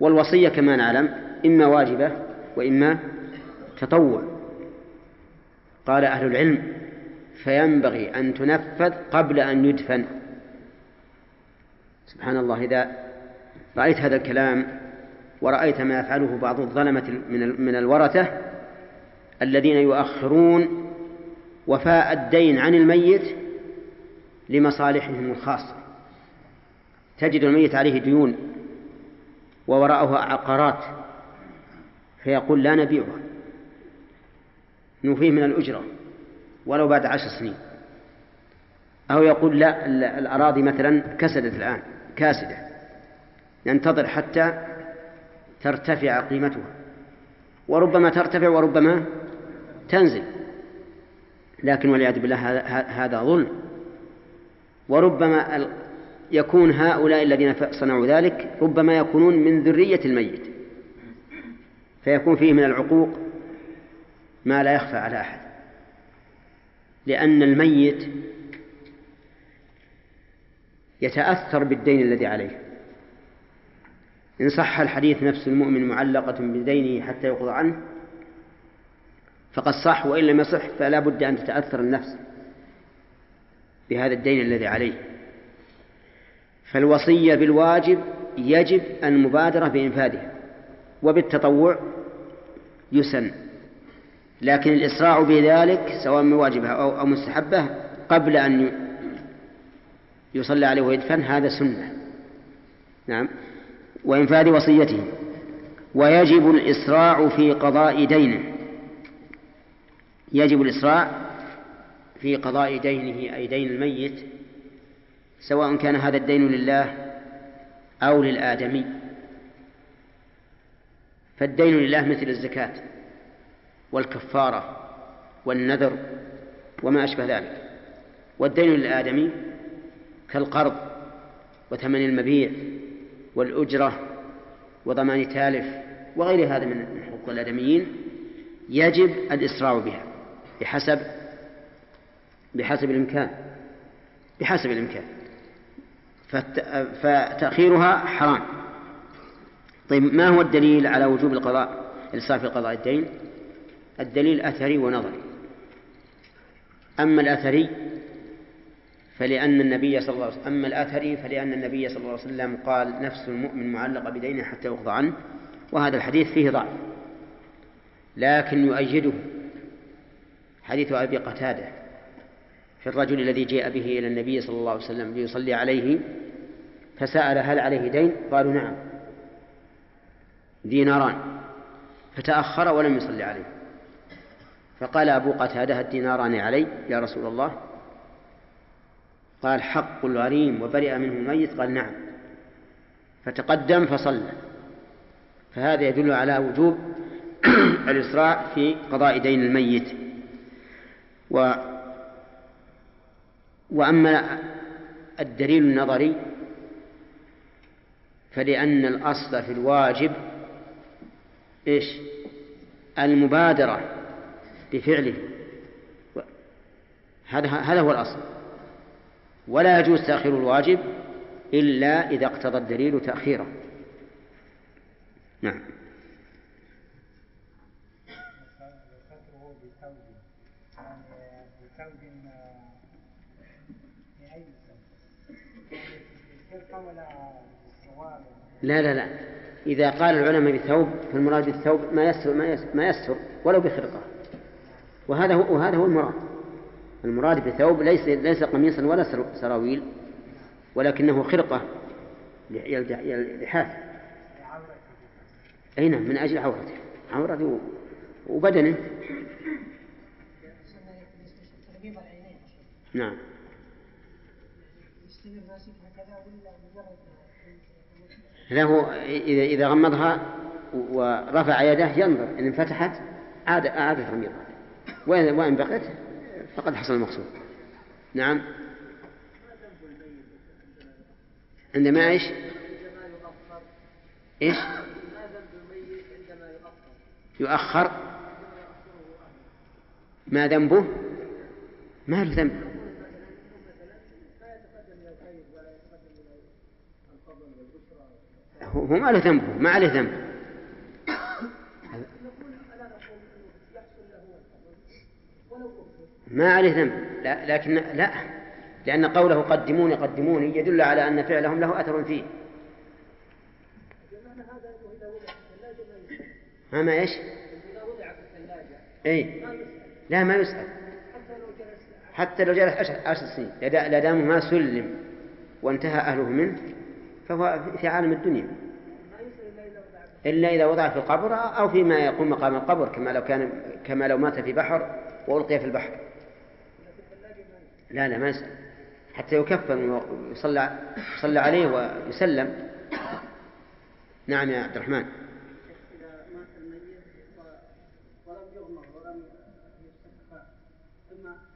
A: والوصية كما نعلم إما واجبة وإما تطوع. قال أهل العلم فينبغي أن تنفذ قبل أن يدفن. سبحان الله إذا رأيت هذا الكلام ورأيت ما يفعله بعض الظلمة من الورثة الذين يؤخرون وفاء الدين عن الميت لمصالحهم الخاصة. تجد الميت عليه ديون. ووراءه عقارات. فيقول لا نبيعها. نوفيه من الأجرة ولو بعد عشر سنين. أو يقول لا الأراضي مثلا كسدت الآن كاسدة. ننتظر حتى ترتفع قيمتها. وربما ترتفع وربما تنزل. لكن والعياذ بالله هذا- ظلم. وربما يكون هؤلاء الذين صنعوا ذلك ربما يكونون من ذرية الميت. فيكون فيه من العقوق ما لا يخفى على أحد. لأن الميت يتأثر بالدين الذي عليه. إن صح الحديث نفس المؤمن معلقة بدينه حتى يقضى عنه فقد صح وإن لم يصح فلا بد أن تتأثر النفس بهذا الدين الذي عليه. فالوصية بالواجب يجب المبادرة بإنفاذها وبالتطوع يسن لكن الإسراع بذلك سواء من واجبها أو مستحبة قبل أن يصلى عليه ويدفن هذا سنة. نعم. وإنفاذ وصيته. ويجب الإسراع في قضاء دينه. يجب الإسراع في قضاء دينه أي دين الميت سواء كان هذا الدين لله أو للآدمي. فالدين لله مثل الزكاة والكفارة والنذر وما أشبه ذلك. والدين للآدمي كالقرض وثمن المبيع والأجرة وضمان تالف وغير هذا من حقوق الآدميين يجب الإسراع بها بحسب بحسب الإمكان. بحسب الإمكان. فتأخيرها حرام. طيب ما هو الدليل على وجوب القضاء الإسراف في قضاء الدين؟ الدليل أثري ونظري. أما الأثري فلأن النبي صلى الله عليه وسلم أما الأثري فلأن النبي صلى الله عليه وسلم قال نفس المؤمن معلقة بدينه حتى يقضى عنه وهذا الحديث فيه ضعف. لكن يؤيده حديث أبي قتادة في الرجل الذي جاء به إلى النبي صلى الله عليه وسلم ليصلي عليه فسأل هل عليه دين؟ قالوا نعم. ديناران. فتأخر ولم يصلي عليه. فقال أبو قتادة الديناران علي؟ يا رسول الله. قال حق الغريم وبرئ منه الميت؟ قال نعم. فتقدم فصلى. فهذا يدل على وجوب [CLEARS THROAT] الإسراع في قضاء دين الميت. و وأما الدليل النظري فلأن الأصل في الواجب إيش؟ المبادرة بفعله. هذا هذا هو الأصل. ولا يجوز تأخير الواجب إلا إذا اقتضى الدليل تأخيره. نعم
D: وستره بثوب يعني بثوب في أي ثوب الخرقة ولا الصواب
A: لا لا لا. إذا قال العلماء بثوب فالمراد بالثوب ما يستر ما يستر, ما يستر ولو بخرقة. وهذا هو وهذا هو المراد. المراد بثوب ليس ليس قميصا ولا سر- سراويل ولكنه خرقة لحاف. أي نعم من أجل عورته. عورته وبدنه. نعم. له إذا إذا غمضها ورفع يده ينظر إن انفتحت عاد أعاد تغميضها وإن وإن بقيت فقد حصل المقصود نعم عندما إيش؟ إيش؟ يؤخر ما ذنبه؟ ما له ذنب هو ما له ذنبه ما عليه ذنب. ما عليه ذنب. لا لكن لا لأن قوله قدموني قدموني يدل على أن فعلهم له أثر فيه. ها ما إيش؟ إي. لا ما يسأل. حتى لو جلس عشر, عشر سنين لا دام ما سلم وانتهى أهله منه فهو في عالم الدنيا. إلا إذا وضع في القبر أو فيما يقوم مقام القبر كما لو كان كما لو مات في بحر وألقي في البحر. لا لا ما يسأل. حتى يكفن ويصلى يصلى عليه ويسلم. نعم يا عبد الرحمن.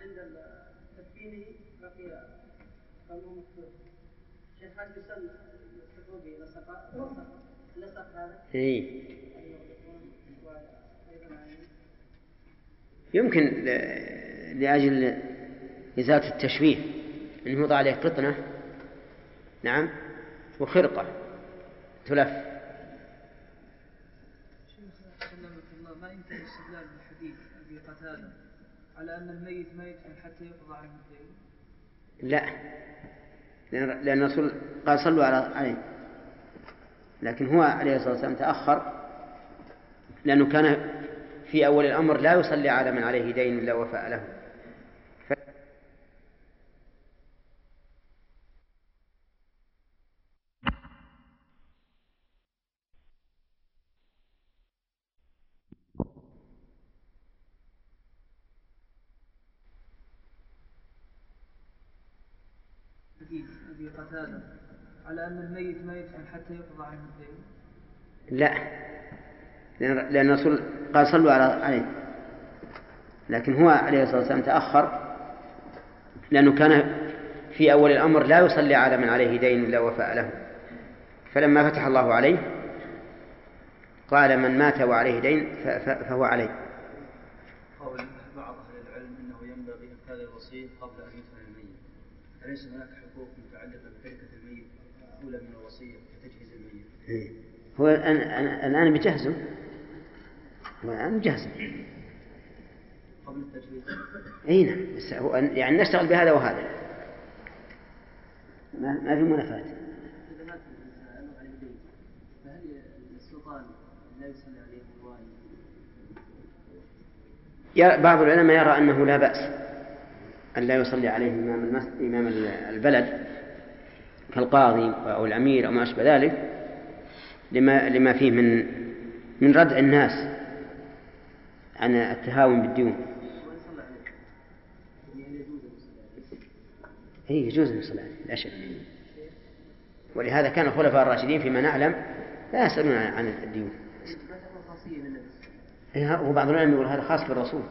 E: عند تكفينه بقي يسن
A: إيه. يمكن لأجل إزالة التشويه أنه يوضع عليه قطنة. نعم. وخرقة. تلف.
F: ما يمكن الاستدلال بالحديث أبي قتادة على أن الميت ما يدفن حتى يقضى عنه الدين
A: لا. لأن الرسول قال صلوا على عليه. لكن هو عليه الصلاة والسلام تأخر لأنه كان في أول الأمر لا يصلي على من عليه دين إلا وفاء له.
F: أبي قتادة. على أن الميت ما يدفن حتى يقضى عنه الدين؟
A: لا. لأن لأن الرسول قال صلوا على عليه. لكن هو عليه الصلاة والسلام تأخر لأنه كان في أول الأمر لا يصلي على من عليه دين إلا وفاء له. فلما فتح الله عليه قال من مات وعليه دين فهو عليه.
B: قول بعض أهل العلم أنه ينبغي إنفاذ الوصية قبل أن يدفن الميت. أليس هناك حقوق متعلقة بتركة أولى من الوصية كتجهيز الميت
A: إيه. هو الآن الآن- بجهزه هو الآن بجهزه
B: قبل التجهيز.
A: أي نعم. بس هو يعني نشتغل بهذا وهذا. ما, ما في منافاة.
E: إذا مات الإنسان عليه دين فهل السلطان لا يصلي عليه الوالي
A: يرى- بعض العلماء يرى أنه لا بأس أن لا يصلي عليه إمام. إمام ال- البلد. كالقاضي أو الأمير أو ما أشبه ذلك لما لما فيه من من ردع الناس عن التهاون بالديون.
E: هل يجوز أن يصلي عليه؟
A: لا شك. ولهذا كان الخلفاء الراشدين فيما نعلم لا يسألون عن الديون. إيه، هو بعض العلماء يقول هذا خاص بالرسول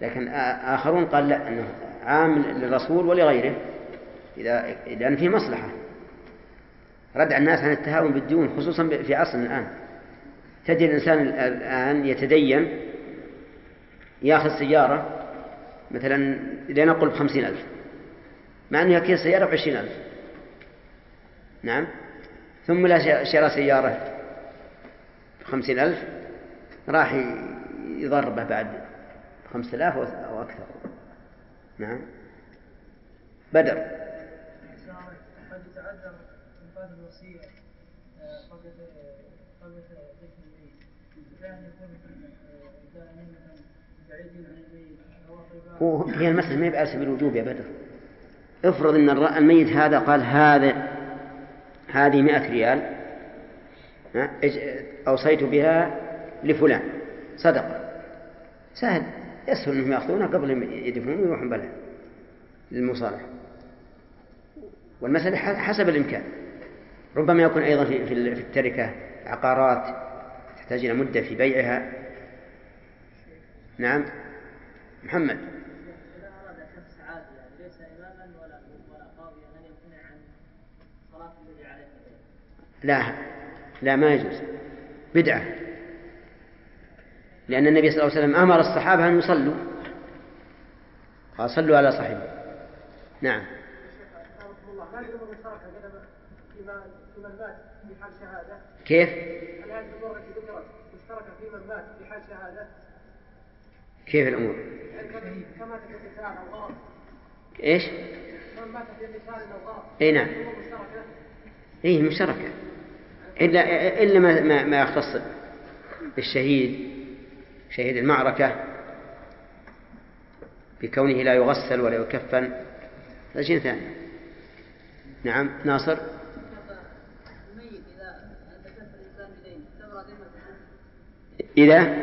A: لكن آخرون قال لا أنه عام للرسول ولغيره. إذا لأن فيه مصلحة. ردع الناس عن التهاون بالديون خصوصا في عصرنا الآن. تجد الإنسان ال- الآن يتدين يأخذ سيارة مثلا لنقل بخمسين ألف مع أنه يكيل سيارة بعشرين ألف. نعم. ثم لا شرى سيارة بخمسين ألف راح يضربه بعد خمسة آلاف أو- أكثر. نعم. بدر.
F: انفاذ الوصية آه، قبل قبل الميت
A: هي المسألة ما هي سبيل الوجوب يا بدر؟ افرض أن الر- الميت هذا قال هذا هذه مئة ريال أوصيت بها لفلان. صدقة سهل. يسهل أنهم يأخذونها قبل ما يدفنون ويروحون بلد للمصالحة. والمسألة حسب الإمكان. ربما يكون أيضا في في ال- في التركة عقارات تحتاج إلى مدة في بيعها. نعم. محمد. لا لا ما يجوز. بدعة. لأن النبي صلى الله عليه وسلم أمر الصحابة أن يصلوا. قال صلوا على صاحبه. نعم
G: رحمه الله ما يجوز من ترك قدم فيما فيمن مات شهادة.
A: كيف؟
G: ذكرت مشتركة فيمن مات شهادة؟
A: كيف الأمور؟
G: يعني كم- كمات في النساء أو غرض
A: إيش؟
G: من مات في النساء أو غرض
A: أي نعم. إيه مشتركة. إلا إلا ما ما, ما يختص بالشهيد شهيد المعركة بكونه لا يغسل ولا يكفن. هذا شيء ثاني. نعم ناصر
E: الميت إذا تكفل الإنسان بدين تبرأ ذمته
A: إذا؟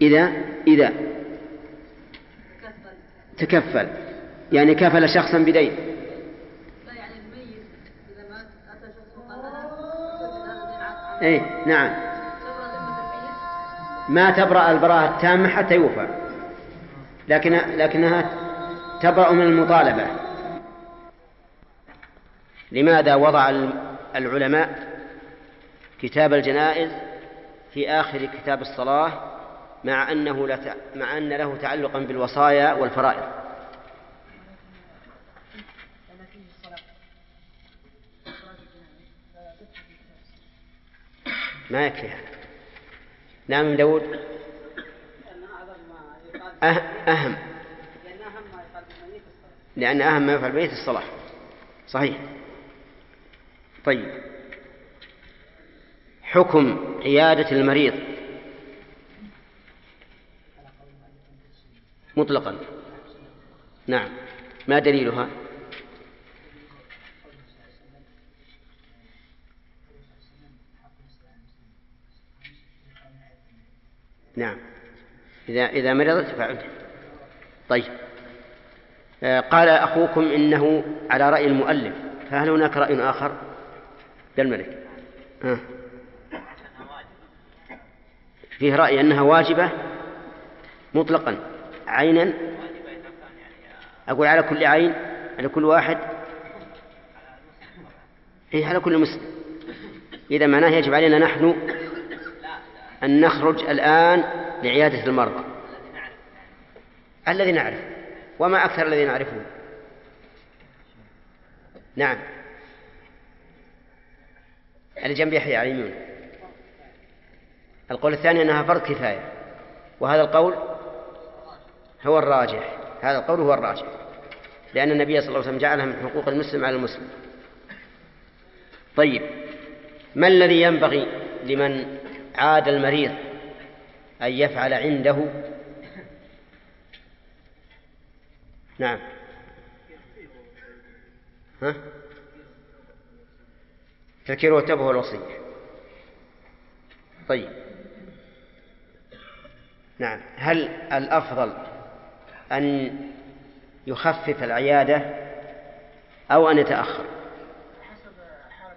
A: إذا؟ إذا.
E: تكفل.
A: يعني كفل شخصا بدين. إيه نعم. ما تبرأ البراءة التامة حتى يوفى. لكن لكنها تبرأ من المطالبة. لماذا وضع العلماء كتاب الجنائز في آخر كتاب الصلاة مع أنه لا مع أن له تعلقا بالوصايا والفرائض. ما يكفي هذا. نعم داود؟ أه- أهم. لأن أهم ما يفعل بيت الصلاة. صحيح. طيب. حكم عيادة المريض. مطلقا. نعم. ما دليلها؟ نعم. إذا إذا مرضت فعلت طيب. آه، قال أخوكم إنه على رأي المؤلف. فهل هناك رأي آخر؟ للملك. ها. فيه رأي أنها واجبة مطلقا عينا. أقول على كل عين على كل واحد. إيه على كل مسلم. إذا معناه يجب علينا نحن أن نخرج الآن لعيادة المرضى. الذي نعرف. وما أكثر الذي نعرفه. نعم. اللي جنب يحيى على القول الثاني أنها فرض كفاية. وهذا القول هو الراجح. هذا القول هو الراجح. لأن النبي صلى الله عليه وسلم جعلها من حقوق المسلم على المسلم. طيب ما الذي ينبغي لمن عاد المريض أن يفعل عنده؟ نعم. ها؟ تذكير والتوبة والوصية. طيب. نعم. هل الأفضل أن يخفف العيادة أو أن يتأخر؟
G: حسب حال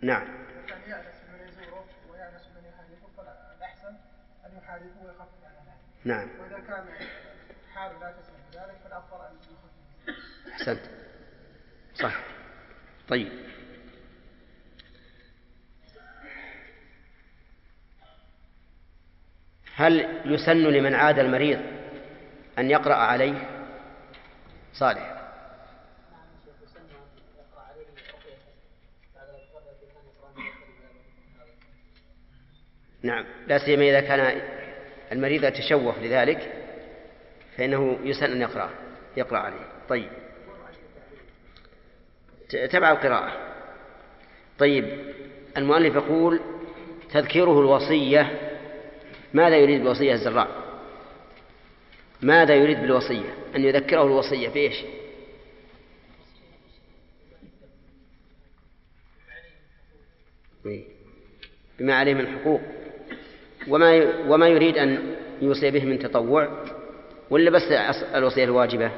A: نعم. نعم.
G: وإذا كان حاله لا تسمح بذلك فالأفضل أن يخفف.
A: أحسنت. صح طيب. هل يسن لمن عاد المريض أن يقرأ عليه؟ صالح. نعم لا سيما إذا كان المريض يتشوف لذلك فإنه يسن أن يقرأ يقرأ عليه. طيب. تبع القراءة. طيب المؤلف يقول تذكيره الوصية ماذا يريد بالوصية الزراع ماذا يريد بالوصية؟ أن يذكره الوصية بإيش. بما عليه من حقوق. وما وما يريد أن يوصي به من تطوع؟ ولا بس الوصية الواجبة؟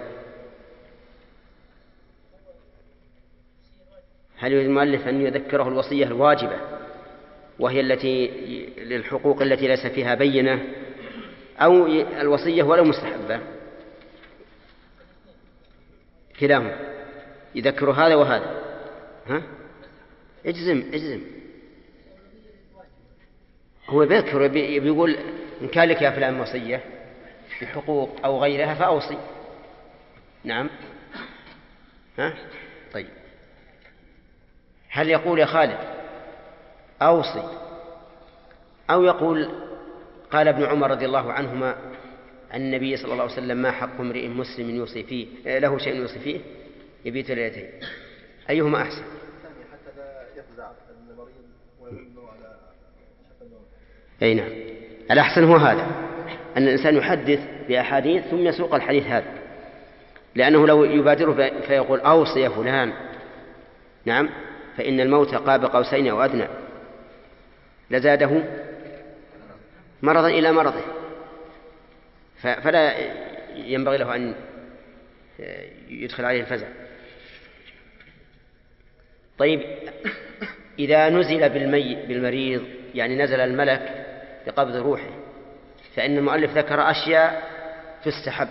A: هل يريد المؤلف أن يذكره الوصية الواجبة؟ وهي التي للحقوق التي ليس فيها بينة أو الوصية ولو مستحبة. كلاهما. يذكر هذا وهذا. ها؟ اجزم اجزم. هو بيذكر بيقول إن كان لك يا فلان وصية بحقوق أو غيرها فأوصي. نعم. ها؟ طيب. هل يقول يا خالد أوصي أو يقول قال ابن عمر رضي الله عنهما عن النبي صلى الله عليه وسلم ما حق امرئ مسلم يوصي فيه له شيء يوصي فيه؟ يبيت ليلتين أيهما أحسن؟ أي نعم. الأحسن هو هذا أن الإنسان يحدث بأحاديث ثم يسوق الحديث هذا. لأنه لو يبادره فيقول أوصي يا فلان. نعم. فإن الموت قاب قوسين أو أدنى. لزاده مرضا إلى مرضه. فلا ينبغي له أن يدخل عليه الفزع. طيب إذا نزل بالمي بالمريض يعني نزل الملك بقبض روحه فإن المؤلف ذكر أشياء تستحب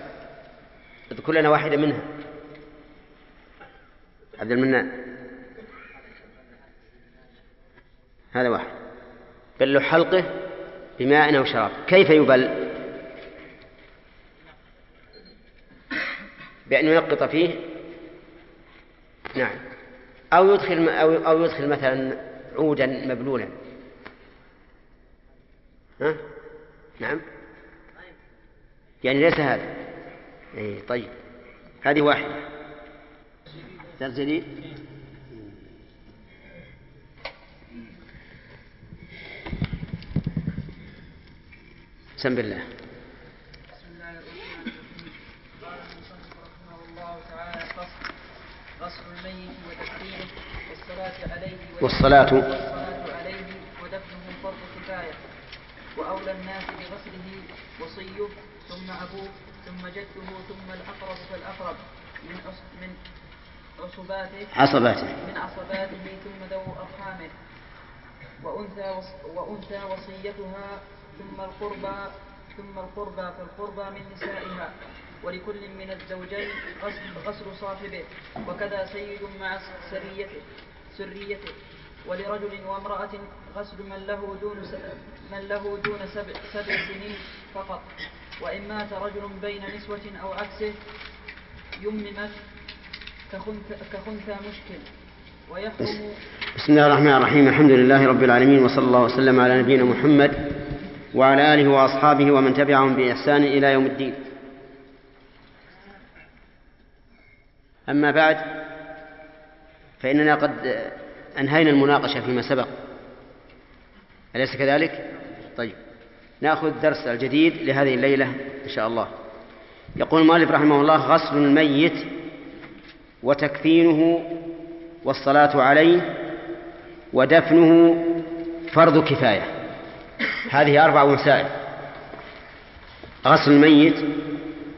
A: اذكر لنا واحدة منها. عبد المنان. هذا واحد. بل حلقه بماء أو شراب. كيف يبل؟ بأن ينقط فيه؟ نعم. أو يدخل أو أو يدخل مثلا عودا مبلولا. ها؟ نعم. يعني ليس هذا. اي طيب. هذه واحدة. درس سم بالله
F: بسم الله. الرحمن الرحيم قال رحمه الله تعالى غسل الميت والصلاة عليه
A: والصلاة
F: عليه ودفنه فرض كفاية وأولى الناس بغسله وصيه ثم أبوه ثم جده ثم الأقرب فالأقرب من من عصباته.
A: عصباته
F: من عصباته ثم ذو أرحامه وأنثى وأنثى وصيتها ثم القربى ثم القربى فالقربى من نسائها ولكل من الزوجين غسل, غسل صاحبه وكذا سيد مع سريته سريته ولرجل وامرأة غسل من له دون من له دون سبع, سبع سنين فقط. وإن مات رجل بين نسوة أو عكسه يممت كخنثى, مشكل. ويحرم
A: بسم الله الرحمن الرحيم. الحمد لله رب العالمين وصلى الله وسلم على نبينا محمد وعلى آله وأصحابه ومن تبعهم بإحسان إلى يوم الدين. أما بعد فإننا قد أنهينا المناقشة فيما سبق. أليس كذلك؟ طيب نأخذ الدرس الجديد لهذه الليلة إن شاء الله. يقول المؤلف رحمه الله غسل الميت وتكفينه والصلاة عليه ودفنه فرض كفاية. هذه أربع مسائل غسل الميت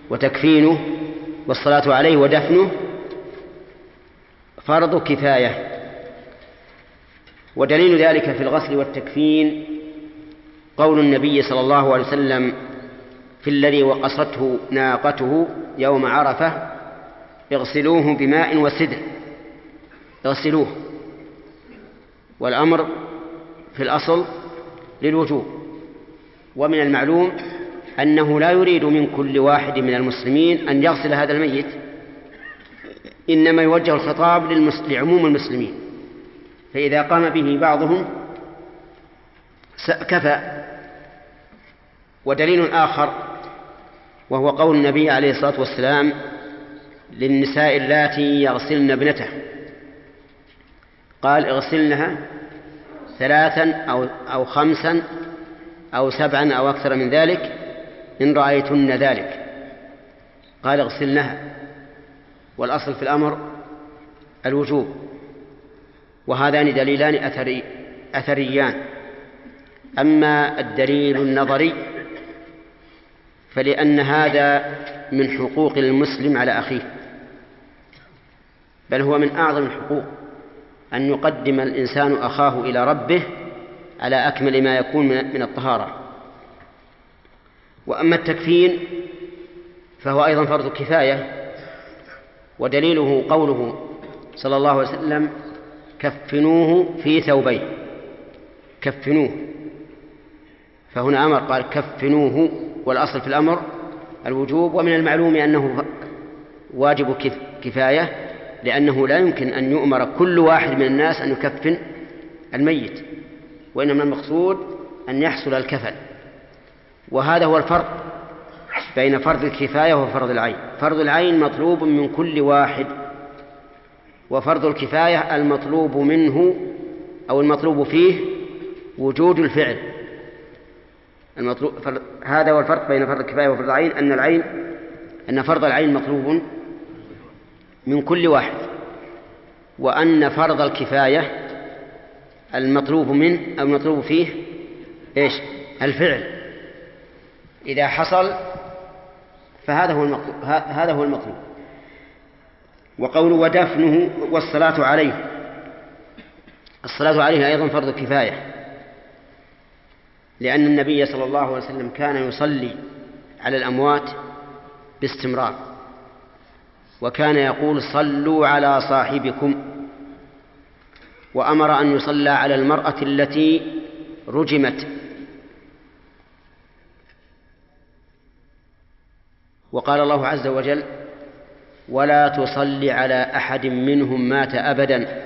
A: وتكفينه والصلاة عليه ودفنه فرض كفاية. ودليل ذلك في الغسل والتكفين قول النبي صلى الله عليه وسلم في الذي وقصته ناقته يوم عرفة اغسلوه بماء وسدر. اغسلوه. والأمر في الأصل للوجوب. ومن المعلوم أنه لا يريد من كل واحد من المسلمين أن يغسل هذا الميت إنما يوجه الخطاب. لعموم المسلمين فإذا قام به بعضهم كفى ودليل آخر وهو قول النبي عليه الصلاة والسلام للنساء اللاتي يغسلن ابنته قال اغسلنها ثلاثا أو, أو خمسا أو سبعا أو أكثر من ذلك إن رأيتن ذلك. قال اغسلنها والأصل في الأمر الوجوب. وهذان دليلان أثري أثريان. أما الدليل النظري فلأن هذا من حقوق المسلم على أخيه. بل هو من أعظم الحقوق أن يقدم الإنسان أخاه إلى ربه على أكمل ما يكون من الطهارة. وأما التكفين فهو أيضا فرض كفاية ودليله قوله صلى الله عليه وسلم كفنوه في ثوبين كفنوه. فهنا أمر قال كفنوه. والأصل في الأمر الوجوب ومن المعلوم أنه واجب كف- كفاية لأنه لا يمكن أن يؤمر كل واحد من الناس أن يكفن الميت. وإنما المقصود أن يحصل الكفن وهذا هو الفرق بين فرض الكفاية وفرض العين. فرض العين مطلوب من كل واحد وفرض الكفاية المطلوب منه أو المطلوب فيه وجود الفعل. المطلوب هذا هو الفرق بين فرض الكفاية وفرض العين أن العين أن فرض العين مطلوب من كل واحد وأن فرض الكفاية المطلوب منه أو المطلوب فيه إيش؟ الفعل. إذا حصل فهذا هو المطلوب هذا هو المطلوب. وقول ودفنه والصلاة عليه. الصلاة عليه أيضا فرض كفاية. لأن النبي صلى الله عليه وسلم كان يصلي على الأموات باستمرار. وكان يقول صلوا على صاحبكم. وأمر أن يصلى على المرأة التي رجمت. وقال الله عز وجل ولا تصل على أحد منهم مات أبدا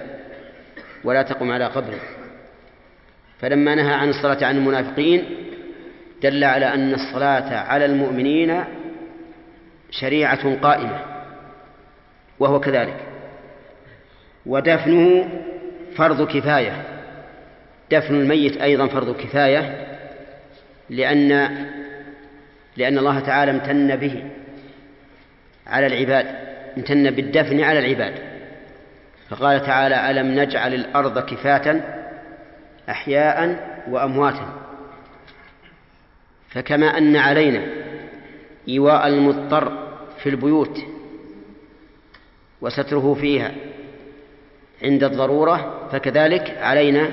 A: ولا تقم على قبره. فلما نهى عن الصلاة عن المنافقين دل على أن الصلاة على المؤمنين شريعة قائمة وهو كذلك. ودفنه فرض كفاية. دفن الميت أيضا فرض كفاية لأن لأن الله تعالى امتن به على العباد امتن بالدفن على العباد. فقال تعالى ألم نجعل الأرض كفاة أحياء وأمواتا. فكما أن علينا إيواء المضطر في البيوت وستره فيها عند الضرورة فكذلك علينا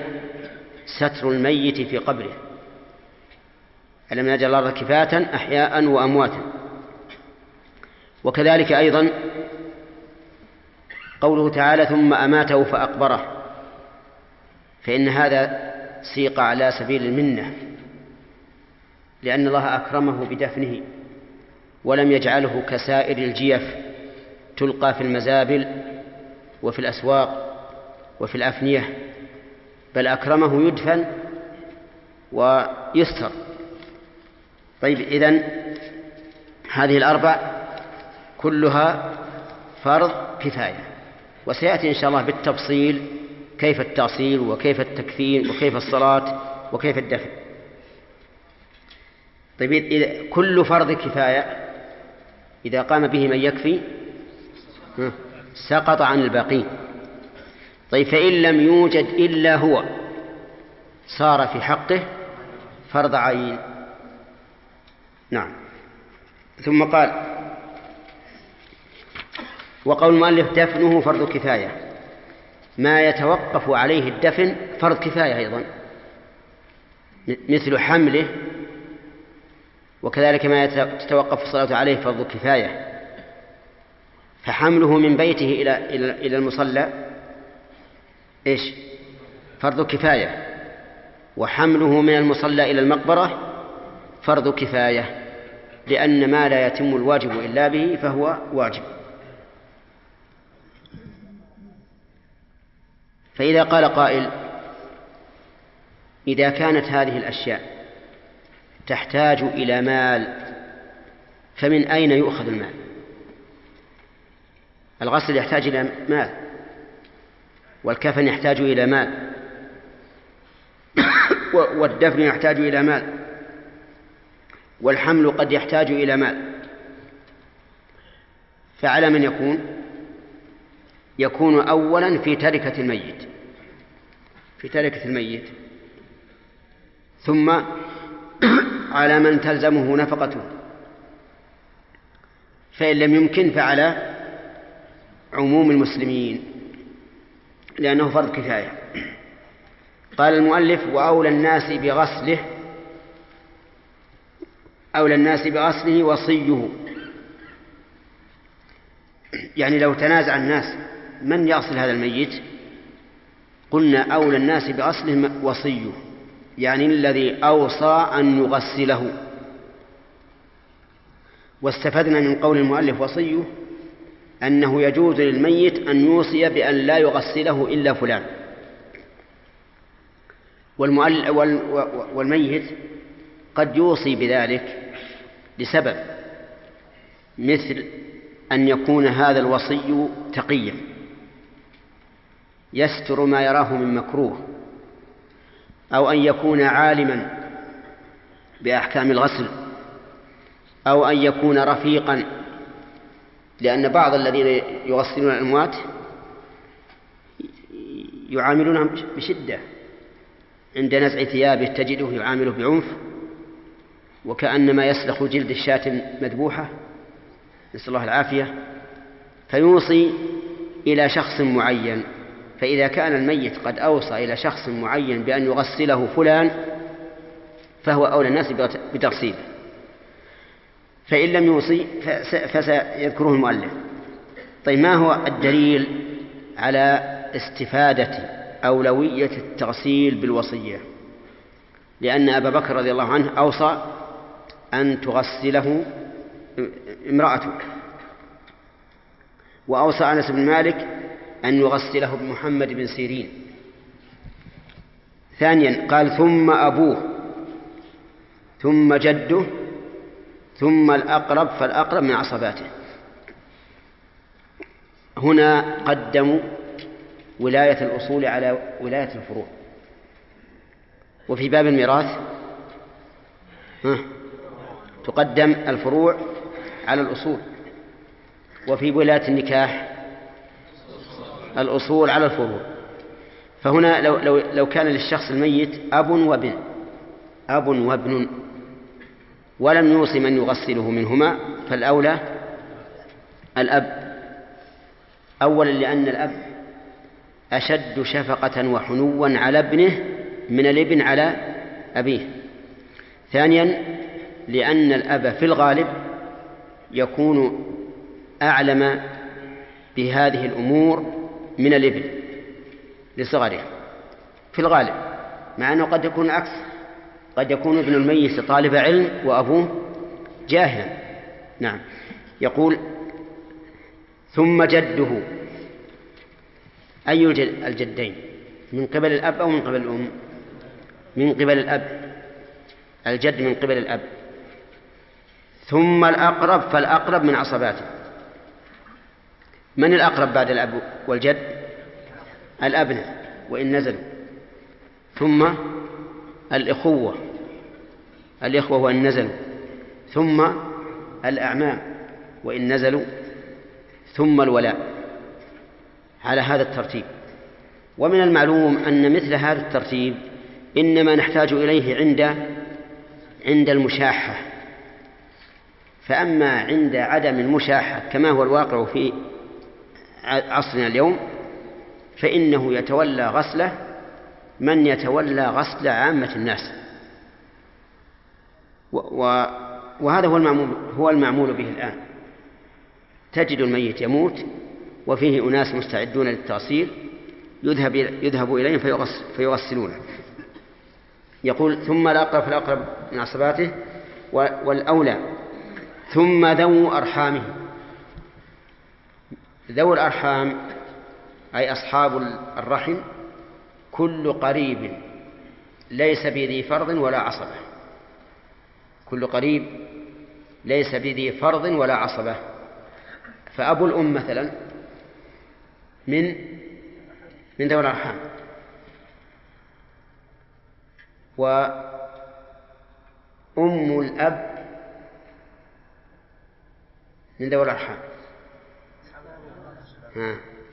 A: ستر الميت في قبره. ألم نجعل الأرض كفاة أحياء وأمواتا؟ وكذلك أيضا قوله تعالى ثم أماته فأقبره. فإن هذا سيق على سبيل المنة لأن الله أكرمه بدفنه ولم يجعله كسائر الجيف تلقى في المزابل وفي الأسواق وفي الأفنية بل أكرمه يدفن ويستر. طيب إذن هذه الأربع كلها فرض كفاية وسيأتي إن شاء الله بالتفصيل كيف التأصيل وكيف التكفين وكيف الصلاة وكيف الدفن. طيب إذا كل فرض كفاية إذا قام به من يكفي سقط عن الباقين. طيب فإن لم يوجد إلا هو صار في حقه فرض عين. نعم. ثم قال وقول المؤلف دفنه فرض كفاية. ما يتوقف عليه الدفن فرض كفاية أيضا. مثل حمله وكذلك ما تتوقف الصلاة عليه فرض كفاية. فحمله من بيته إلى إلى المصلى. إيش؟ فرض كفاية. وحمله من المصلى إلى المقبرة فرض كفاية لأن ما لا يتم الواجب إلا به فهو واجب. فإذا قال قائل إذا كانت هذه الأشياء تحتاج إلى مال فمن أين يؤخذ المال؟ الغسل يحتاج إلى مال. والكفن يحتاج إلى مال. [COUGHS] والدفن يحتاج إلى مال. والحمل قد يحتاج إلى مال. فعلى من يكون؟ يكون أولا في تركة الميت. في تركة الميت. ثم [COUGHS] على من تلزمه نفقته. فإن لم يمكن فعلى عموم المسلمين. لأنه فرض كفاية. قال المؤلف وأولى الناس بغسله أولى الناس بغسله وصيه. يعني لو تنازع الناس من يغسل هذا الميت؟ قلنا أولى الناس بغسله وصيه. يعني الذي أوصى أن يغسله. واستفدنا من قول المؤلف وصيه. أنه يجوز للميت أن يوصي بأن لا يغسله إلا فلان. والميت قد يوصي بذلك لسبب مثل أن يكون هذا الوصي تقيا. يستر ما يراه من مكروه أو أن يكون عالما بأحكام الغسل أو أن يكون رفيقا لأن بعض الذين يغسلون الأموات يعاملونهم بشدة. عند نزع ثيابه تجده يعامله بعنف وكأنما يسلخ جلد الشاة مذبوحة نسأل الله العافية. فيوصي إلى شخص معين. فإذا كان الميت قد أوصى إلى شخص معين بأن يغسله فلان فهو أولى الناس بتغسيله. فإن لم يوصي فسيذكره المؤلف. طيب ما هو الدليل على استفادة أولوية التغسيل بالوصية؟ لأن أبا بكر رضي الله عنه أوصى أن تغسله امرأته وأوصى أنس بن مالك أن يغسله بمحمد بن سيرين. ثانيا قال ثم أبوه ثم جده ثم الأقرب فالأقرب من عصباته. هنا قدموا ولاية الأصول على ولاية الفروع. وفي باب الميراث تقدم الفروع على الأصول. وفي ولاية النكاح الأصول على الفروع. فهنا لو, لو, لو كان للشخص الميت أب وابن أب وابن ولم يوص من يغسله منهما فالأولى الأب. أولا لأن الأب أشد شفقة وحنوا على ابنه من الابن على أبيه. ثانيا لأن الأب في الغالب يكون أعلم بهذه الأمور من الابن لصغره. في الغالب مع أنه قد يكون العكس قد يكون ابن الميت طالب علم وأبوه جاهلا. نعم. يقول ثم جده. أي الجدين؟ من قبل الأب أو من قبل الأم؟ من قبل الأب. الجد من قبل الأب. ثم الأقرب فالأقرب من عصباته. من الأقرب بعد الأب والجد؟ الأبناء وإن نزلوا. ثم الإخوة الإخوة وإن نزلوا ثم الأعمام وإن نزلوا ثم الولاء. على هذا الترتيب. ومن المعلوم أن مثل هذا الترتيب إنما نحتاج إليه عند عند المشاحة. فأما عند عدم المشاحة كما هو الواقع في عصرنا اليوم فإنه يتولى غسله من يتولى غسل عامة الناس. وهذا هو المعمول هو المعمول به الآن. تجد الميت يموت وفيه أناس مستعدون للتغسيل يذهب يذهب إليهم فيغسل فيغسلونه. يقول ثم الأقرب فالأقرب من عصباته والأولى ثم ذو أرحامه. ذو الأرحام أي أصحاب الرحم كل قريب ليس بذي فرض ولا عصبة. كل قريب ليس بذي فرض ولا عصبة. فأبو الأم مثلا من من ذوي الأرحام. وأم الأب من ذوي الأرحام.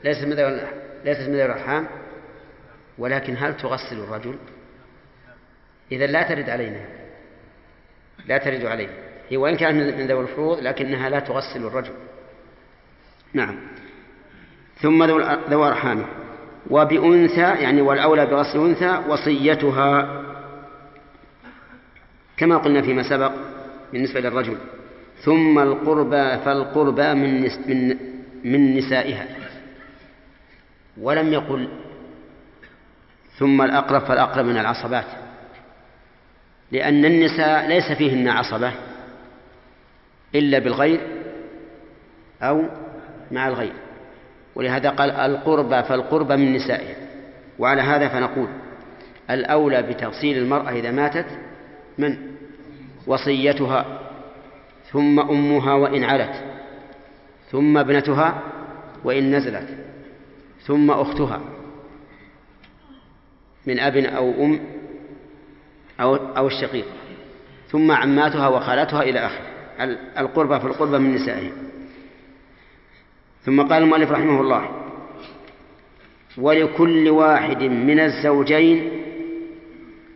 A: ليست من ذوي ليست من ذوي الأرحام. ولكن هل تغسل الرجل؟ إذا لا ترد علينا. لا ترد عليه هي وإن كانت من ذوي الفروض لكنها لا تغسل الرجل. نعم. ثم ذو أرحامه وبأنثى يعني والأولى بغسل أنثى وصيتها. كما قلنا فيما سبق بالنسبة للرجل. ثم القربى فالقربى من من من نسائها. ولم يقل ثم الأقرب فالأقرب من العصبات. لأن النساء ليس فيهن عصبة إلا بالغير أو مع الغير. ولهذا قال القربى فالقربى من نسائها وعلى هذا فنقول الأولى بتغسيل المرأة إذا ماتت من وصيتها ثم أمها وإن علت ثم ابنتها وإن نزلت ثم أختها. من أب أو أم أو أو الشقيق ثم عماتها وخالاتها إلى آخره القربى في القربى من نسائهم. ثم قال المؤلف رحمه الله ولكل واحد من الزوجين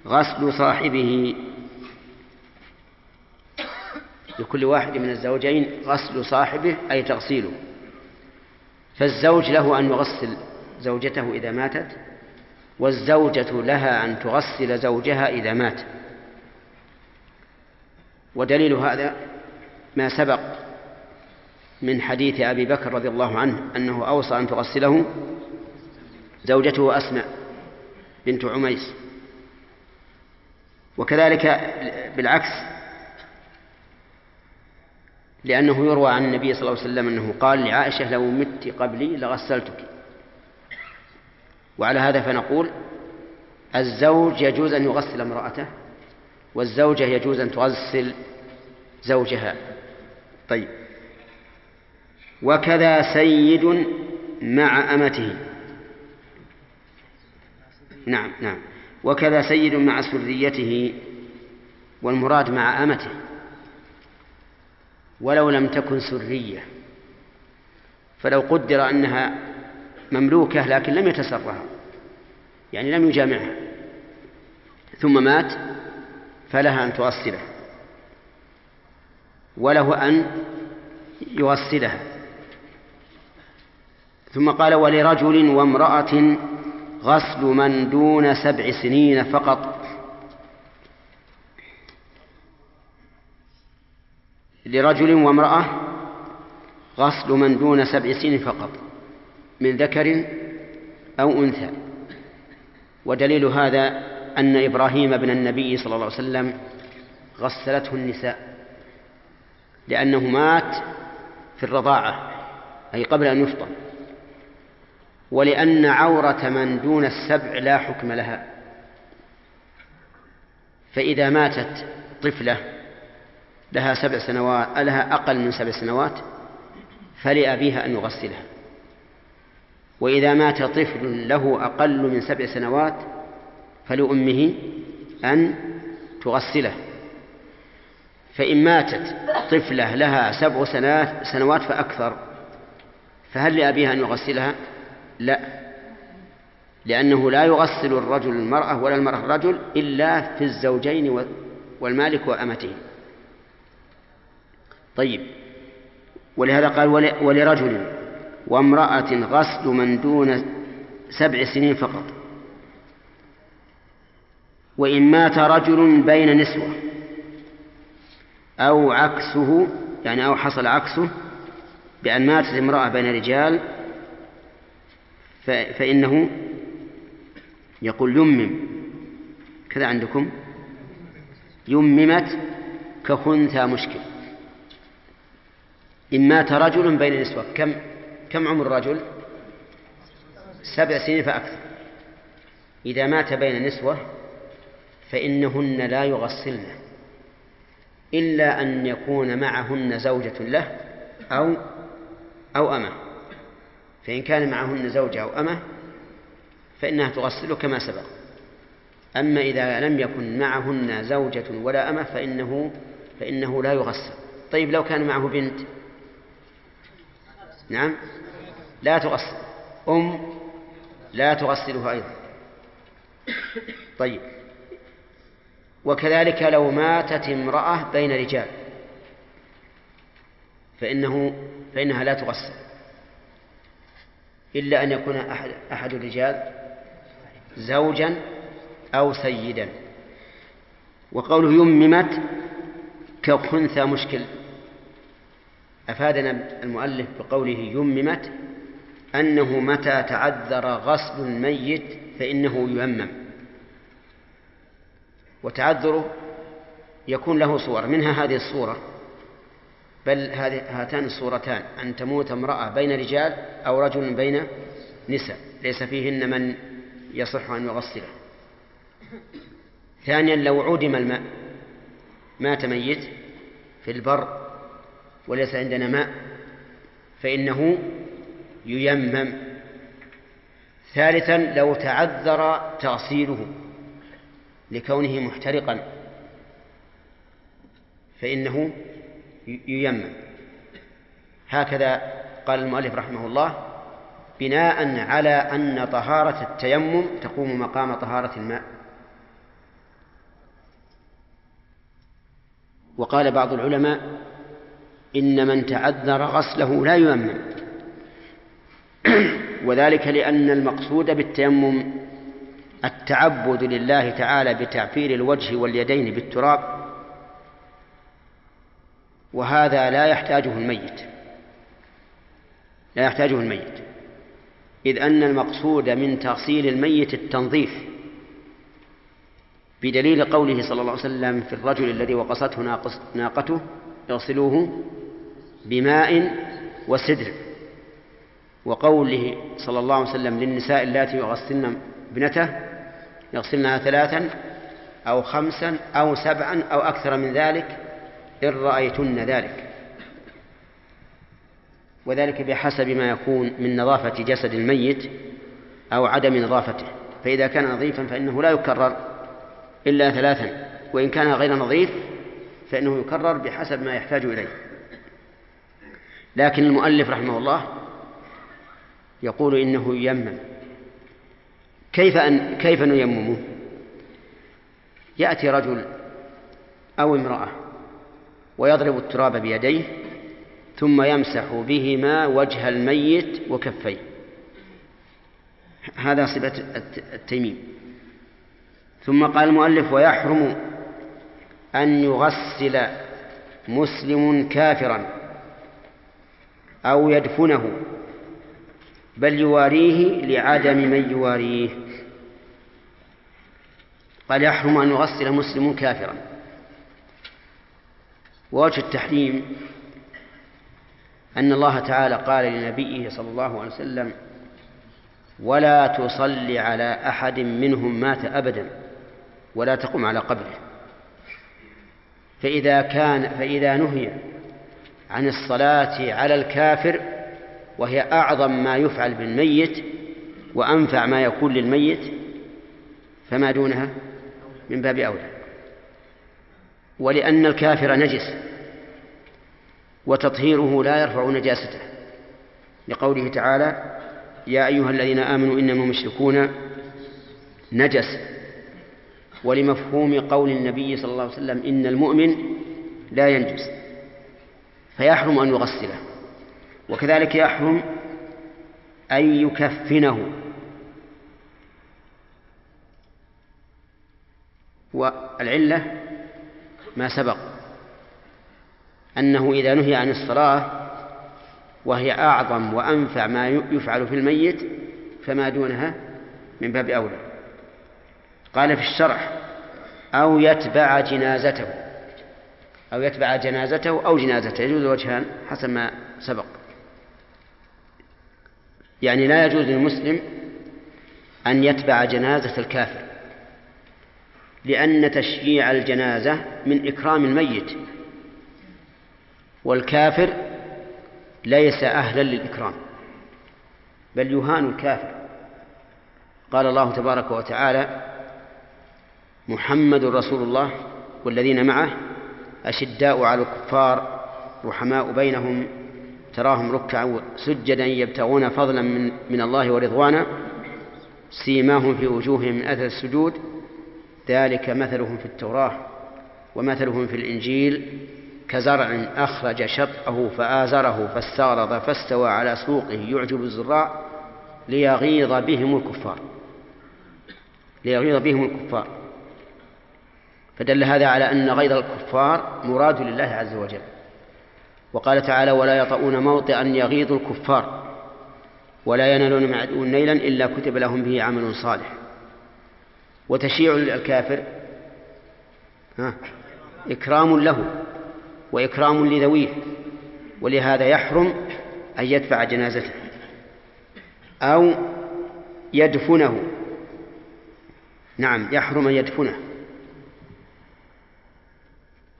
A: غسل صاحبه. لكل واحد من الزوجين غسل صاحبه أي تغسيله. فالزوج له أن يغسل زوجته إذا ماتت والزوجة لها أن تغسل زوجها إذا مات. ودليل هذا ما سبق من حديث أبي بكر رضي الله عنه أنه أوصى أن تغسله زوجته أسماء بنت عميس. وكذلك بالعكس لأنه يروى عن النبي صلى الله عليه وسلم أنه قال لعائشة لو مت قبلي لغسلتك. وعلى هذا فنقول الزوج يجوز أن يغسل امرأته والزوجة يجوز أن تغسل زوجها. طيب. وكذا سيد مع أمته. نعم نعم. وكذا سيد مع سريته والمراد مع أمته. ولو لم تكن سرية. فلو قدر أنها مملوكة لكن لم يتسرها. يعني لم يجامعها. ثم مات فلها أن تغسله وله أن يغسلها ثم قال ولرجل وامرأة غسل من دون سبع سنين فقط. لرجل وامرأة غسل من دون سبع سنين فقط. من ذكر أو أنثى. ودليل هذا أن إبراهيم بن النبي صلى الله عليه وسلم غسلته النساء لأنه مات في الرضاعة أي قبل أن يفطر. ولأن عورة من دون السبع لا حكم لها. فإذا ماتت طفلة لها سبع سنوات لها أقل من سبع سنوات فلأبيها أن يغسلها. وإذا مات طفل له أقل من سبع سنوات فلأمه أن تغسله فإن ماتت طفلة لها سبع سنوات فأكثر فهل لأبيها أن يغسلها؟ لا لأنه لا يغسل الرجل المرأة ولا المرأة الرجل إلا في الزوجين والمالك وأمته طيب ولهذا قال ولرجل وامرأة غسل من دون سبع سنين فقط. وإن مات رجل بين نسوة. أو عكسه يعني أو حصل عكسه بأن ماتت امرأة بين رجال فإنه يقول يمم. كذا عندكم؟ يممت كخنثى مشكل. إن مات رجل بين نسوة كم؟ كم عمر الرجل؟ سبع سنين فأكثر. إذا مات بين نسوة فإنهن لا يغسلن إلا أن يكون معهن زوجة له أو أو أمة. فإن كان معهن زوجة أو أمة فإنها تغسل كما سبق. أما إذا لم يكن معهن زوجة ولا أمة فإنه فإنه لا يغسل. طيب لو كان معه بنت؟ نعم. لا تغسل. أم لا تغسلها أيضا. طيب. وكذلك لو ماتت امرأة بين رجال فإنه فإنها لا تغسل. إلا أن يكون أحد أحد الرجال زوجا أو سيدا. وقوله يممت كخنثى مشكل. أفادنا المؤلف بقوله يممت أنه متى تعذر غسل الميت فإنه ييمم وتعذره يكون له صور منها هذه الصورة. بل هاتان الصورتان أن تموت امرأة بين رجال أو رجل بين نساء ليس فيهن من يصح أن يغسله. ثانيا لو عدم الماء مات ميت في البر وليس عندنا ماء فإنه ييمم. ثالثا لو تعذر تغسيله لكونه محترقا فإنه ييمم. هكذا قال المؤلف رحمه الله بناء على أن طهارة التيمم تقوم مقام طهارة الماء. وقال بعض العلماء إن من تعذر غسله لا ييمم. [CLEARS THROAT] وذلك لأن المقصود بالتيمم التعبد لله تعالى بتعفير الوجه واليدين بالتراب وهذا لا يحتاجه الميت. لا يحتاجه الميت. إذ أن المقصود من تغسيل الميت التنظيف بدليل قوله صلى الله عليه وسلم في الرجل الذي وقصته ناقته اغسلوه بماء وسدر. وقوله صلى الله عليه وسلم للنساء اللاتي يغسلن ابنته يغسلنها ثلاثا أو خمسا أو سبعا أو أكثر من ذلك إن رأيتن ذلك. وذلك بحسب ما يكون من نظافة جسد الميت أو عدم نظافته. فإذا كان نظيفا فإنه لا يكرر إلا ثلاثا وإن كان غير نظيف فإنه يكرر بحسب ما يحتاج إليه. لكن المؤلف رحمه الله يقول إنه ييمم كيف أن كيف نيممه؟ يأتي رجل أو امرأة ويضرب التراب بيديه ثم يمسح بهما وجه الميت وكفيه. هذا صفة التيميم. ثم قال المؤلف ويحرم أن يغسل مسلم كافرا أو يدفنه. بل يواريه لعدم من يواريه. قال يحرم أن يغسل مسلم كافرا. ووجه التحريم أن الله تعالى قال لنبيه صلى الله عليه وسلم ولا تصل على أحد منهم مات أبدا ولا تقم على قبره. فإذا كان فإذا نهي عن الصلاة على الكافر وهي أعظم ما يفعل بالميت وأنفع ما يكون للميت فما دونها؟ من باب أولى. ولأن الكافر نجس وتطهيره لا يرفع نجاسته. لقوله تعالى يا أيها الذين آمنوا إنما المشركون نجس. ولمفهوم قول النبي صلى الله عليه وسلم إن المؤمن لا ينجس. فيحرم أن يغسله. وكذلك يحرم أن يكفنه. والعلة ما سبق أنه إذا نهي عن الصلاة وهي أعظم وأنفع ما يفعل في الميت فما دونها من باب أولى. قال في الشرح أو يتبع جنازته أو يتبع جنازته أو جنازته يجوز الوجهان حسب ما سبق. يعني لا يجوز للمسلم أن يتبع جنازة الكافر لأن تشييع الجنازة من إكرام الميت والكافر ليس أهلا للإكرام بل يهان الكافر. قال الله تبارك وتعالى محمد رسول الله والذين معه أشداء على الكفار رحماء بينهم تراهم ركعا سجدا يبتغون فضلا من, من الله ورضوانا سيماهم في وجوههم من أثر السجود. ذلك مثلهم في التوراة ومثلهم في الإنجيل. كزرع أخرج شطأه فآزره فاستغرض فاستوى على سوقه يعجب الزراع ليغيظ بهم الكفار. ليغيظ بهم الكفار. فدل هذا على أن غيظ الكفار مراد لله عز وجل. وقال تعالى ولا يطؤون موطئا يغيظ الكفار ولا ينالون من نيلا إلا كتب لهم به عمل صالح. وتشيع الكافر ها إكرام له وإكرام لذويه ولهذا يحرم أن يدفع جنازته أو يدفنه. نعم يحرم أن يدفنه.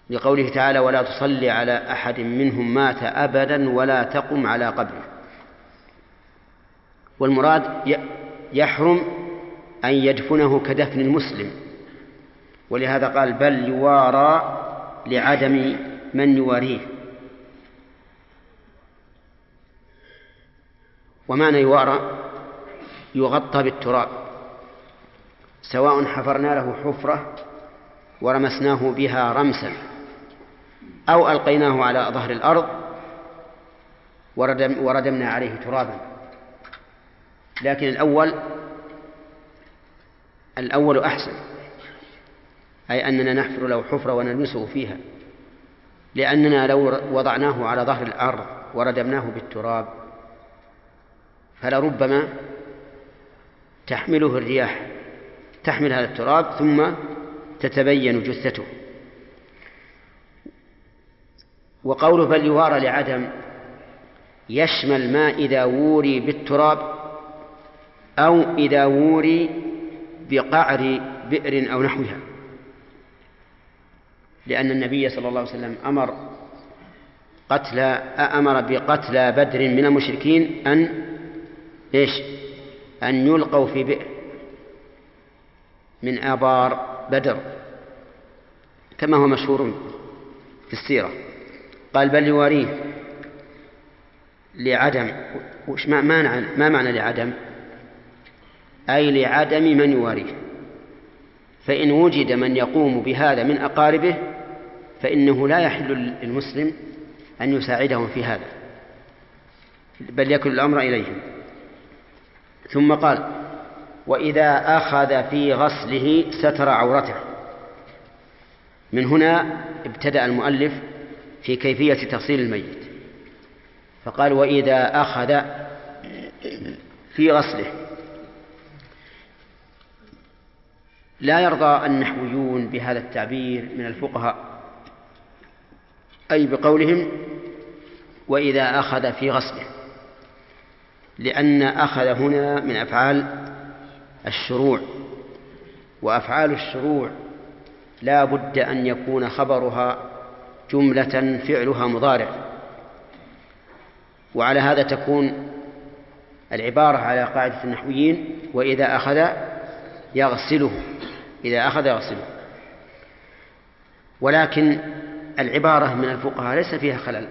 A: لقوله تعالى ولا تصلي على أحد منهم مات أبدا ولا تقم على قبره. والمراد يحرم أن يدفنه كدفن المسلم. ولهذا قال بل يوارى لعدم من يواريه. ومعنى يوارى يغطى بالتراب. سواء حفرنا له حفرة ورمسناه بها رمسا. أو ألقيناه على ظهر الأرض وردم وردمنا عليه ترابا. لكن الأول الأول أحسن. أي أننا نحفر له حفرة ونلمسه فيها. لأننا لو وضعناه على ظهر الأرض وردمناه بالتراب فلربما تحمله الرياح تحمل هذا التراب ثم تتبين جثته. وقوله بل يوارى لعدم يشمل ما إذا ووري بالتراب أو إذا ووري بقعر بئر أو نحوها. لأن النبي صلى الله عليه وسلم أمر قتل أمر بقتل بدر من المشركين أن إيش؟ أن يلقوا في بئر من آبار بدر كما هو مشهور في السيرة. قال بل يواريه لعدم. وش ما معنى ما معنى لعدم؟ أي لعدم من يواريه. فإن وجد من يقوم بهذا من أقاربه فإنه لا يحل للمسلم أن يساعدهم في هذا. بل يكل الأمر إليهم. ثم قال وإذا أخذ في غسله ستر عورته. من هنا ابتدأ المؤلف في كيفية تغسيل الميت. فقال وإذا أخذ في غسله. لا يرضى النحويون بهذا التعبير من الفقهاء أي بقولهم وإذا أخذ في غسله. لأن أخذ هنا من أفعال الشروع. وأفعال الشروع لا بد أن يكون خبرها جملة فعلها مضارع. وعلى هذا تكون العبارة على قاعدة النحويين وإذا أخذ يغسله إذا أخذ يغسله. ولكن العبارة من الفقهاء ليس فيها خلل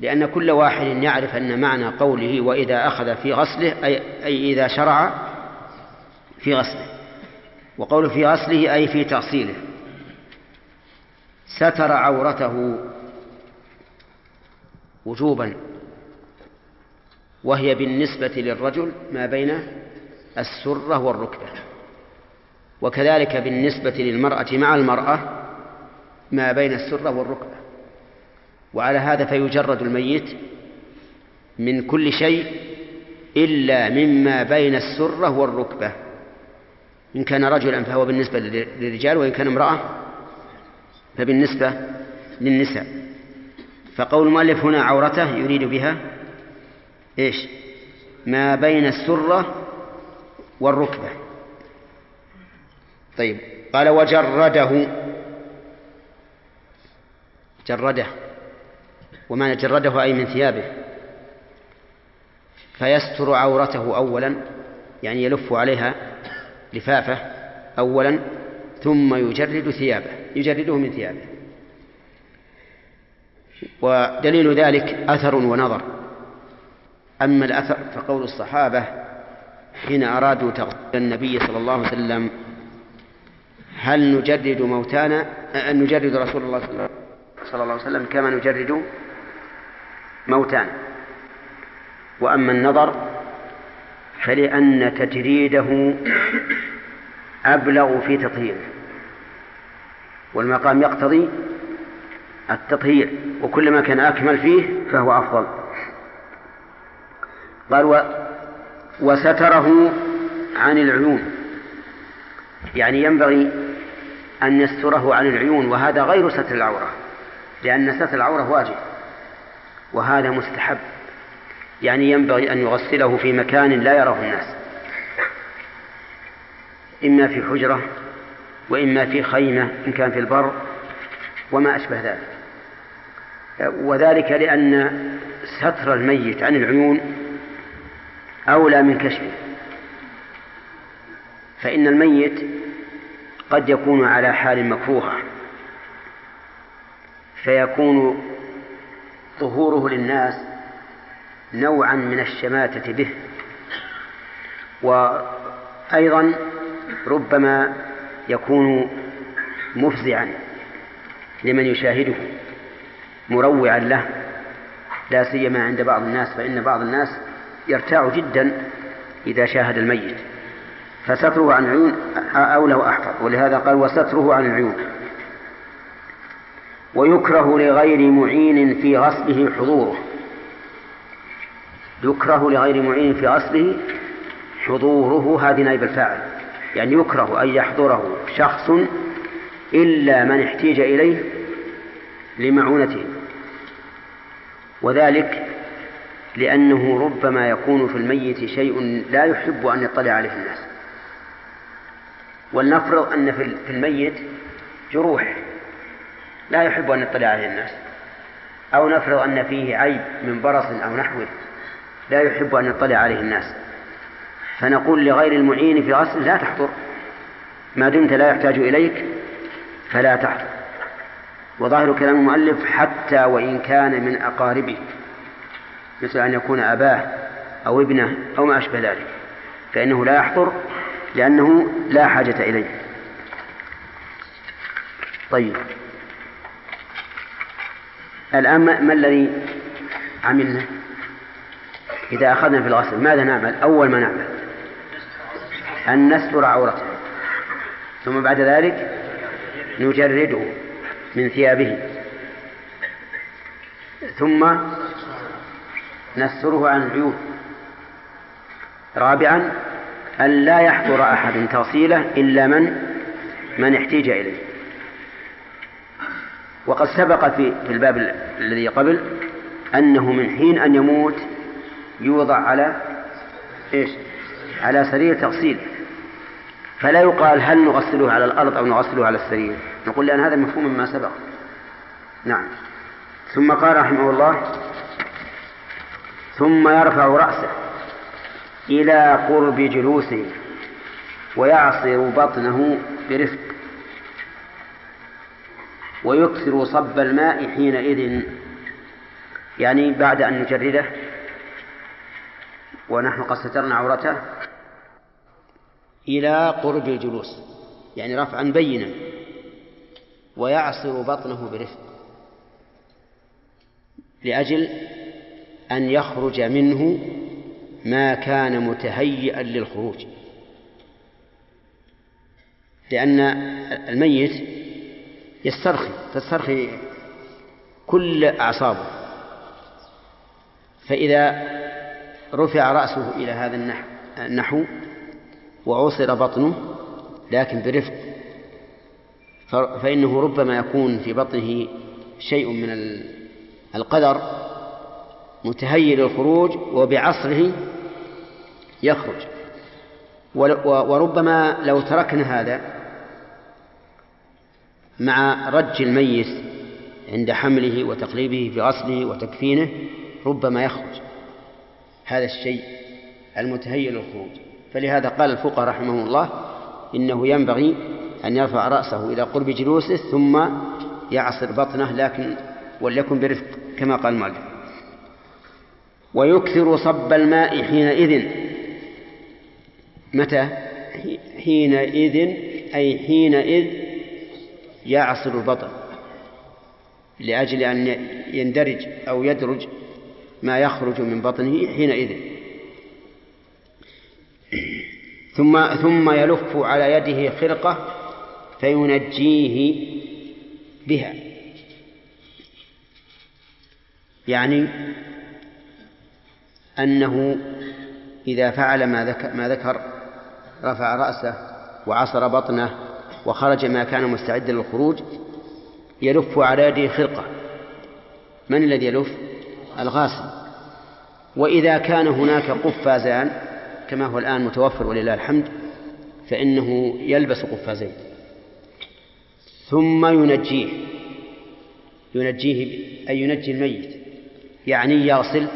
A: لأن كل واحد يعرف أن معنى قوله وإذا أخذ في غسله أي, أي إذا شرع في غسله. وقوله في غسله أي في تأصيله ستر عورته وجوبا. وهي بالنسبة للرجل ما بين السرة والركبة. وكذلك بالنسبة للمرأة مع المرأة ما بين السرة والركبة. وعلى هذا فيجرد الميت من كل شيء إلا مما بين السرة والركبة. إن كان رجلا فهو بالنسبة للرجال وإن كان امرأة فبالنسبة للنساء. فقول المؤلف هنا عورته يريد بها إيش؟ ما بين السرة والركبة. طيب قال وجرده. جرده. ومعنى جرده أي من ثيابه. فيستر عورته أولا يعني يلف عليها لفافة أولا ثم يجرد ثيابه يجرده من ثيابه. ودليل ذلك أثر ونظر. أما الأثر فقول الصحابة حين أرادوا تغسيل النبي صلى الله عليه وسلم هل نجرد موتانا؟ أن نجرد رسول الله صلى الله عليه وسلم كما نجرد موتانا. وأما النظر فلأن تجريده أبلغ في تطهيره والمقام يقتضي التطهير وكلما كان أكمل فيه فهو أفضل. قال و وستره عن العيون. يعني ينبغي أن يستره عن العيون وهذا غير ستر العورة لأن ستر العورة واجب وهذا مستحب. يعني ينبغي أن يغسله في مكان لا يراه الناس إما في حجرة وإما في خيمة إن كان في البر وما أشبه ذلك. وذلك لأن ستر الميت عن العيون أولى من كشفه. فإن الميت قد يكون على حال مكروهة فيكون ظهوره للناس نوعا من الشماتة به. وأيضا ربما يكون مفزعا لمن يشاهده مروعا له. لا سيما عند بعض الناس فإن بعض الناس يرتاع جدا إذا شاهد الميت. فستره عن العيون أولى وأحفظ ولهذا قال وستره عن العيون. ويكره لغير معين في غسله حضوره. يكره لغير معين في غسله حضوره. هذه نائب الفاعل. يعني يكره أن يحضره شخص إلا من احتيج إليه لمعونته. وذلك لأنه ربما يكون في الميت شيء لا يحب أن يطلع عليه الناس. ولنفرض أن في الميت جروح لا يحب أن يطلع عليه الناس. أو نفرض أن فيه عيب من برص أو نحوه لا يحب أن يطلع عليه الناس. فنقول لغير المعين في غسل لا تحضر. ما دمت لا يحتاج إليك فلا تحضر. وظاهر كلام المؤلف حتى وإن كان من أقاربه مثل أن يكون أباه أو ابنه أو ما أشبه ذلك. فإنه لا يحضر لأنه لا حاجة إليه. طيب. الآن ما الذي عملنا؟ إذا أخذنا في الغسل ماذا نعمل؟ أول ما نعمل. أن نستر عورته. ثم بعد ذلك نجرده من ثيابه. ثم نستره عن العيوب رابعا أن لا يحضر أحد تغسيله إلا من من احتيج إليه. وقد سبق في الباب الذي قبل أنه من حين أن يموت يوضع على إيش؟ على سرير تغسيل. فلا يقال هل نغسله على الأرض أو نغسله على السرير. نقول لأن هذا مفهوم مما سبق. نعم. ثم قال رحمه الله ثم يرفع رأسه إلى قرب جلوسه ويعصر بطنه برفق ويكثر صب الماء حينئذ يعني بعد أن نجرده ونحن قد سترنا عورته إلى قرب الجلوس يعني رفعا بينا ويعصر بطنه برفق لأجل أن يخرج منه ما كان متهيئا للخروج. لأن الميت يسترخي تسترخي كل أعصابه. فإذا رفع رأسه إلى هذا النحو وعصر بطنه لكن برفق. فإنه ربما يكون في بطنه شيء من القدر متهيئ للخروج وبعصره يخرج. وربما لو تركنا هذا مع رج الميت عند حمله وتقليبه في غسله وتكفينه ربما يخرج. هذا الشيء المتهيئ للخروج فلهذا قال الفقهاء رحمهم الله إنه ينبغي أن يرفع رأسه إلى قرب جلوسه ثم يعصر بطنه لكن وليكن برفق كما قال المؤلف. ويكثر صب الماء حينئذ. متى؟ حينئذ أي حينئذ يعصر البطن لأجل أن يندرج أو يدرج ما يخرج من بطنه حينئذ. ثم ثم يلف على يده خرقة فينجيه بها. يعني أنه إذا فعل ما ذكر, ما ذكر رفع رأسه وعصر بطنه وخرج ما كان مستعدا للخروج يلف على يده خرقة. من الذي يلف؟ الغاسل وإذا كان هناك قفازان كما هو الآن متوفر ولله الحمد فإنه يلبس قفازين ثم ينجيه. ينجيه أي ينجي الميت. يعني يغسل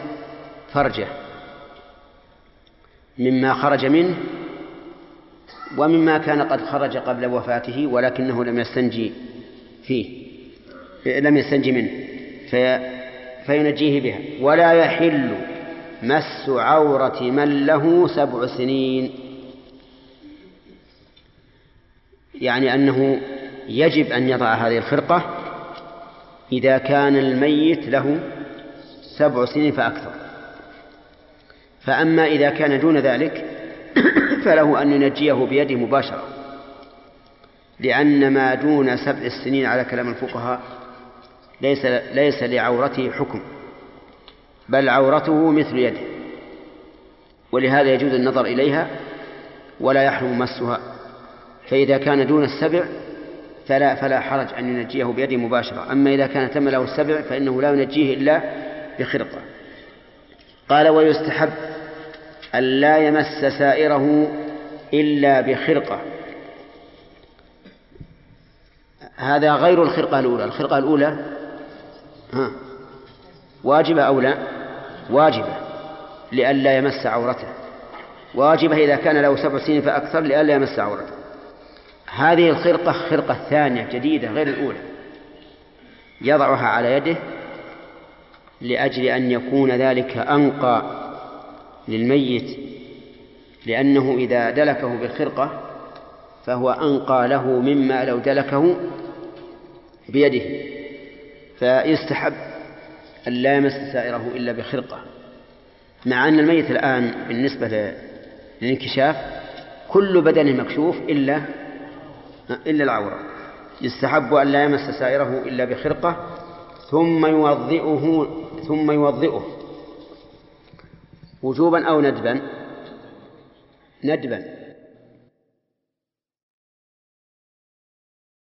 A: فرجه. مما خرج منه ومما كان قد خرج قبل وفاته ولكنه لم يستنجي فيه لم يستنجي منه. في فينجيه بها. ولا يحل مس عورة من له سبع سنين. يعني أنه يجب أن يضع هذه الخرقة إذا كان الميت له سبع سنين فأكثر. فأما إذا كان دون ذلك [COUGHS] فله أن ينجيه بيده مباشرة. لأن ما دون سبع سنين على كلام الفقهاء ليس ليس لعورته حكم. بل عورته مثل يده. ولهذا يجوز النظر إليها ولا يحرم مسها. فإذا كان دون السبع فلا فلا حرج أن ينجيه بيده مباشرة. أما إذا كان تم له السبع فإنه لا ينجيه إلا بخرقة. قال ويستحب أن لا يمس سائره إلا بخرقة. هذا غير الخرقة الأولى. الخرقة الأولى ها واجبة أو لا؟ واجبة لئلا يمس عورته. واجبة إذا كان له سبع سنين فأكثر لئلا يمس عورته. هذه الخرقة خرقة ثانية جديدة غير الأولى. يضعها على يده لأجل أن يكون ذلك أنقى للميت لأنه إذا دلكه بالخرقة فهو أنقى له مما لو دلكه بيده. فيستحب أن لا يمس سائره إلا بخرقة مع أن الميت الآن بالنسبة للانكشاف كل بدنه مكشوف إلا إلا العورة. يستحب أن لا يمس سائره إلا بخرقة ثم يوضئه ثم يوضئه. وجوبا أو ندبا؟ ندبا.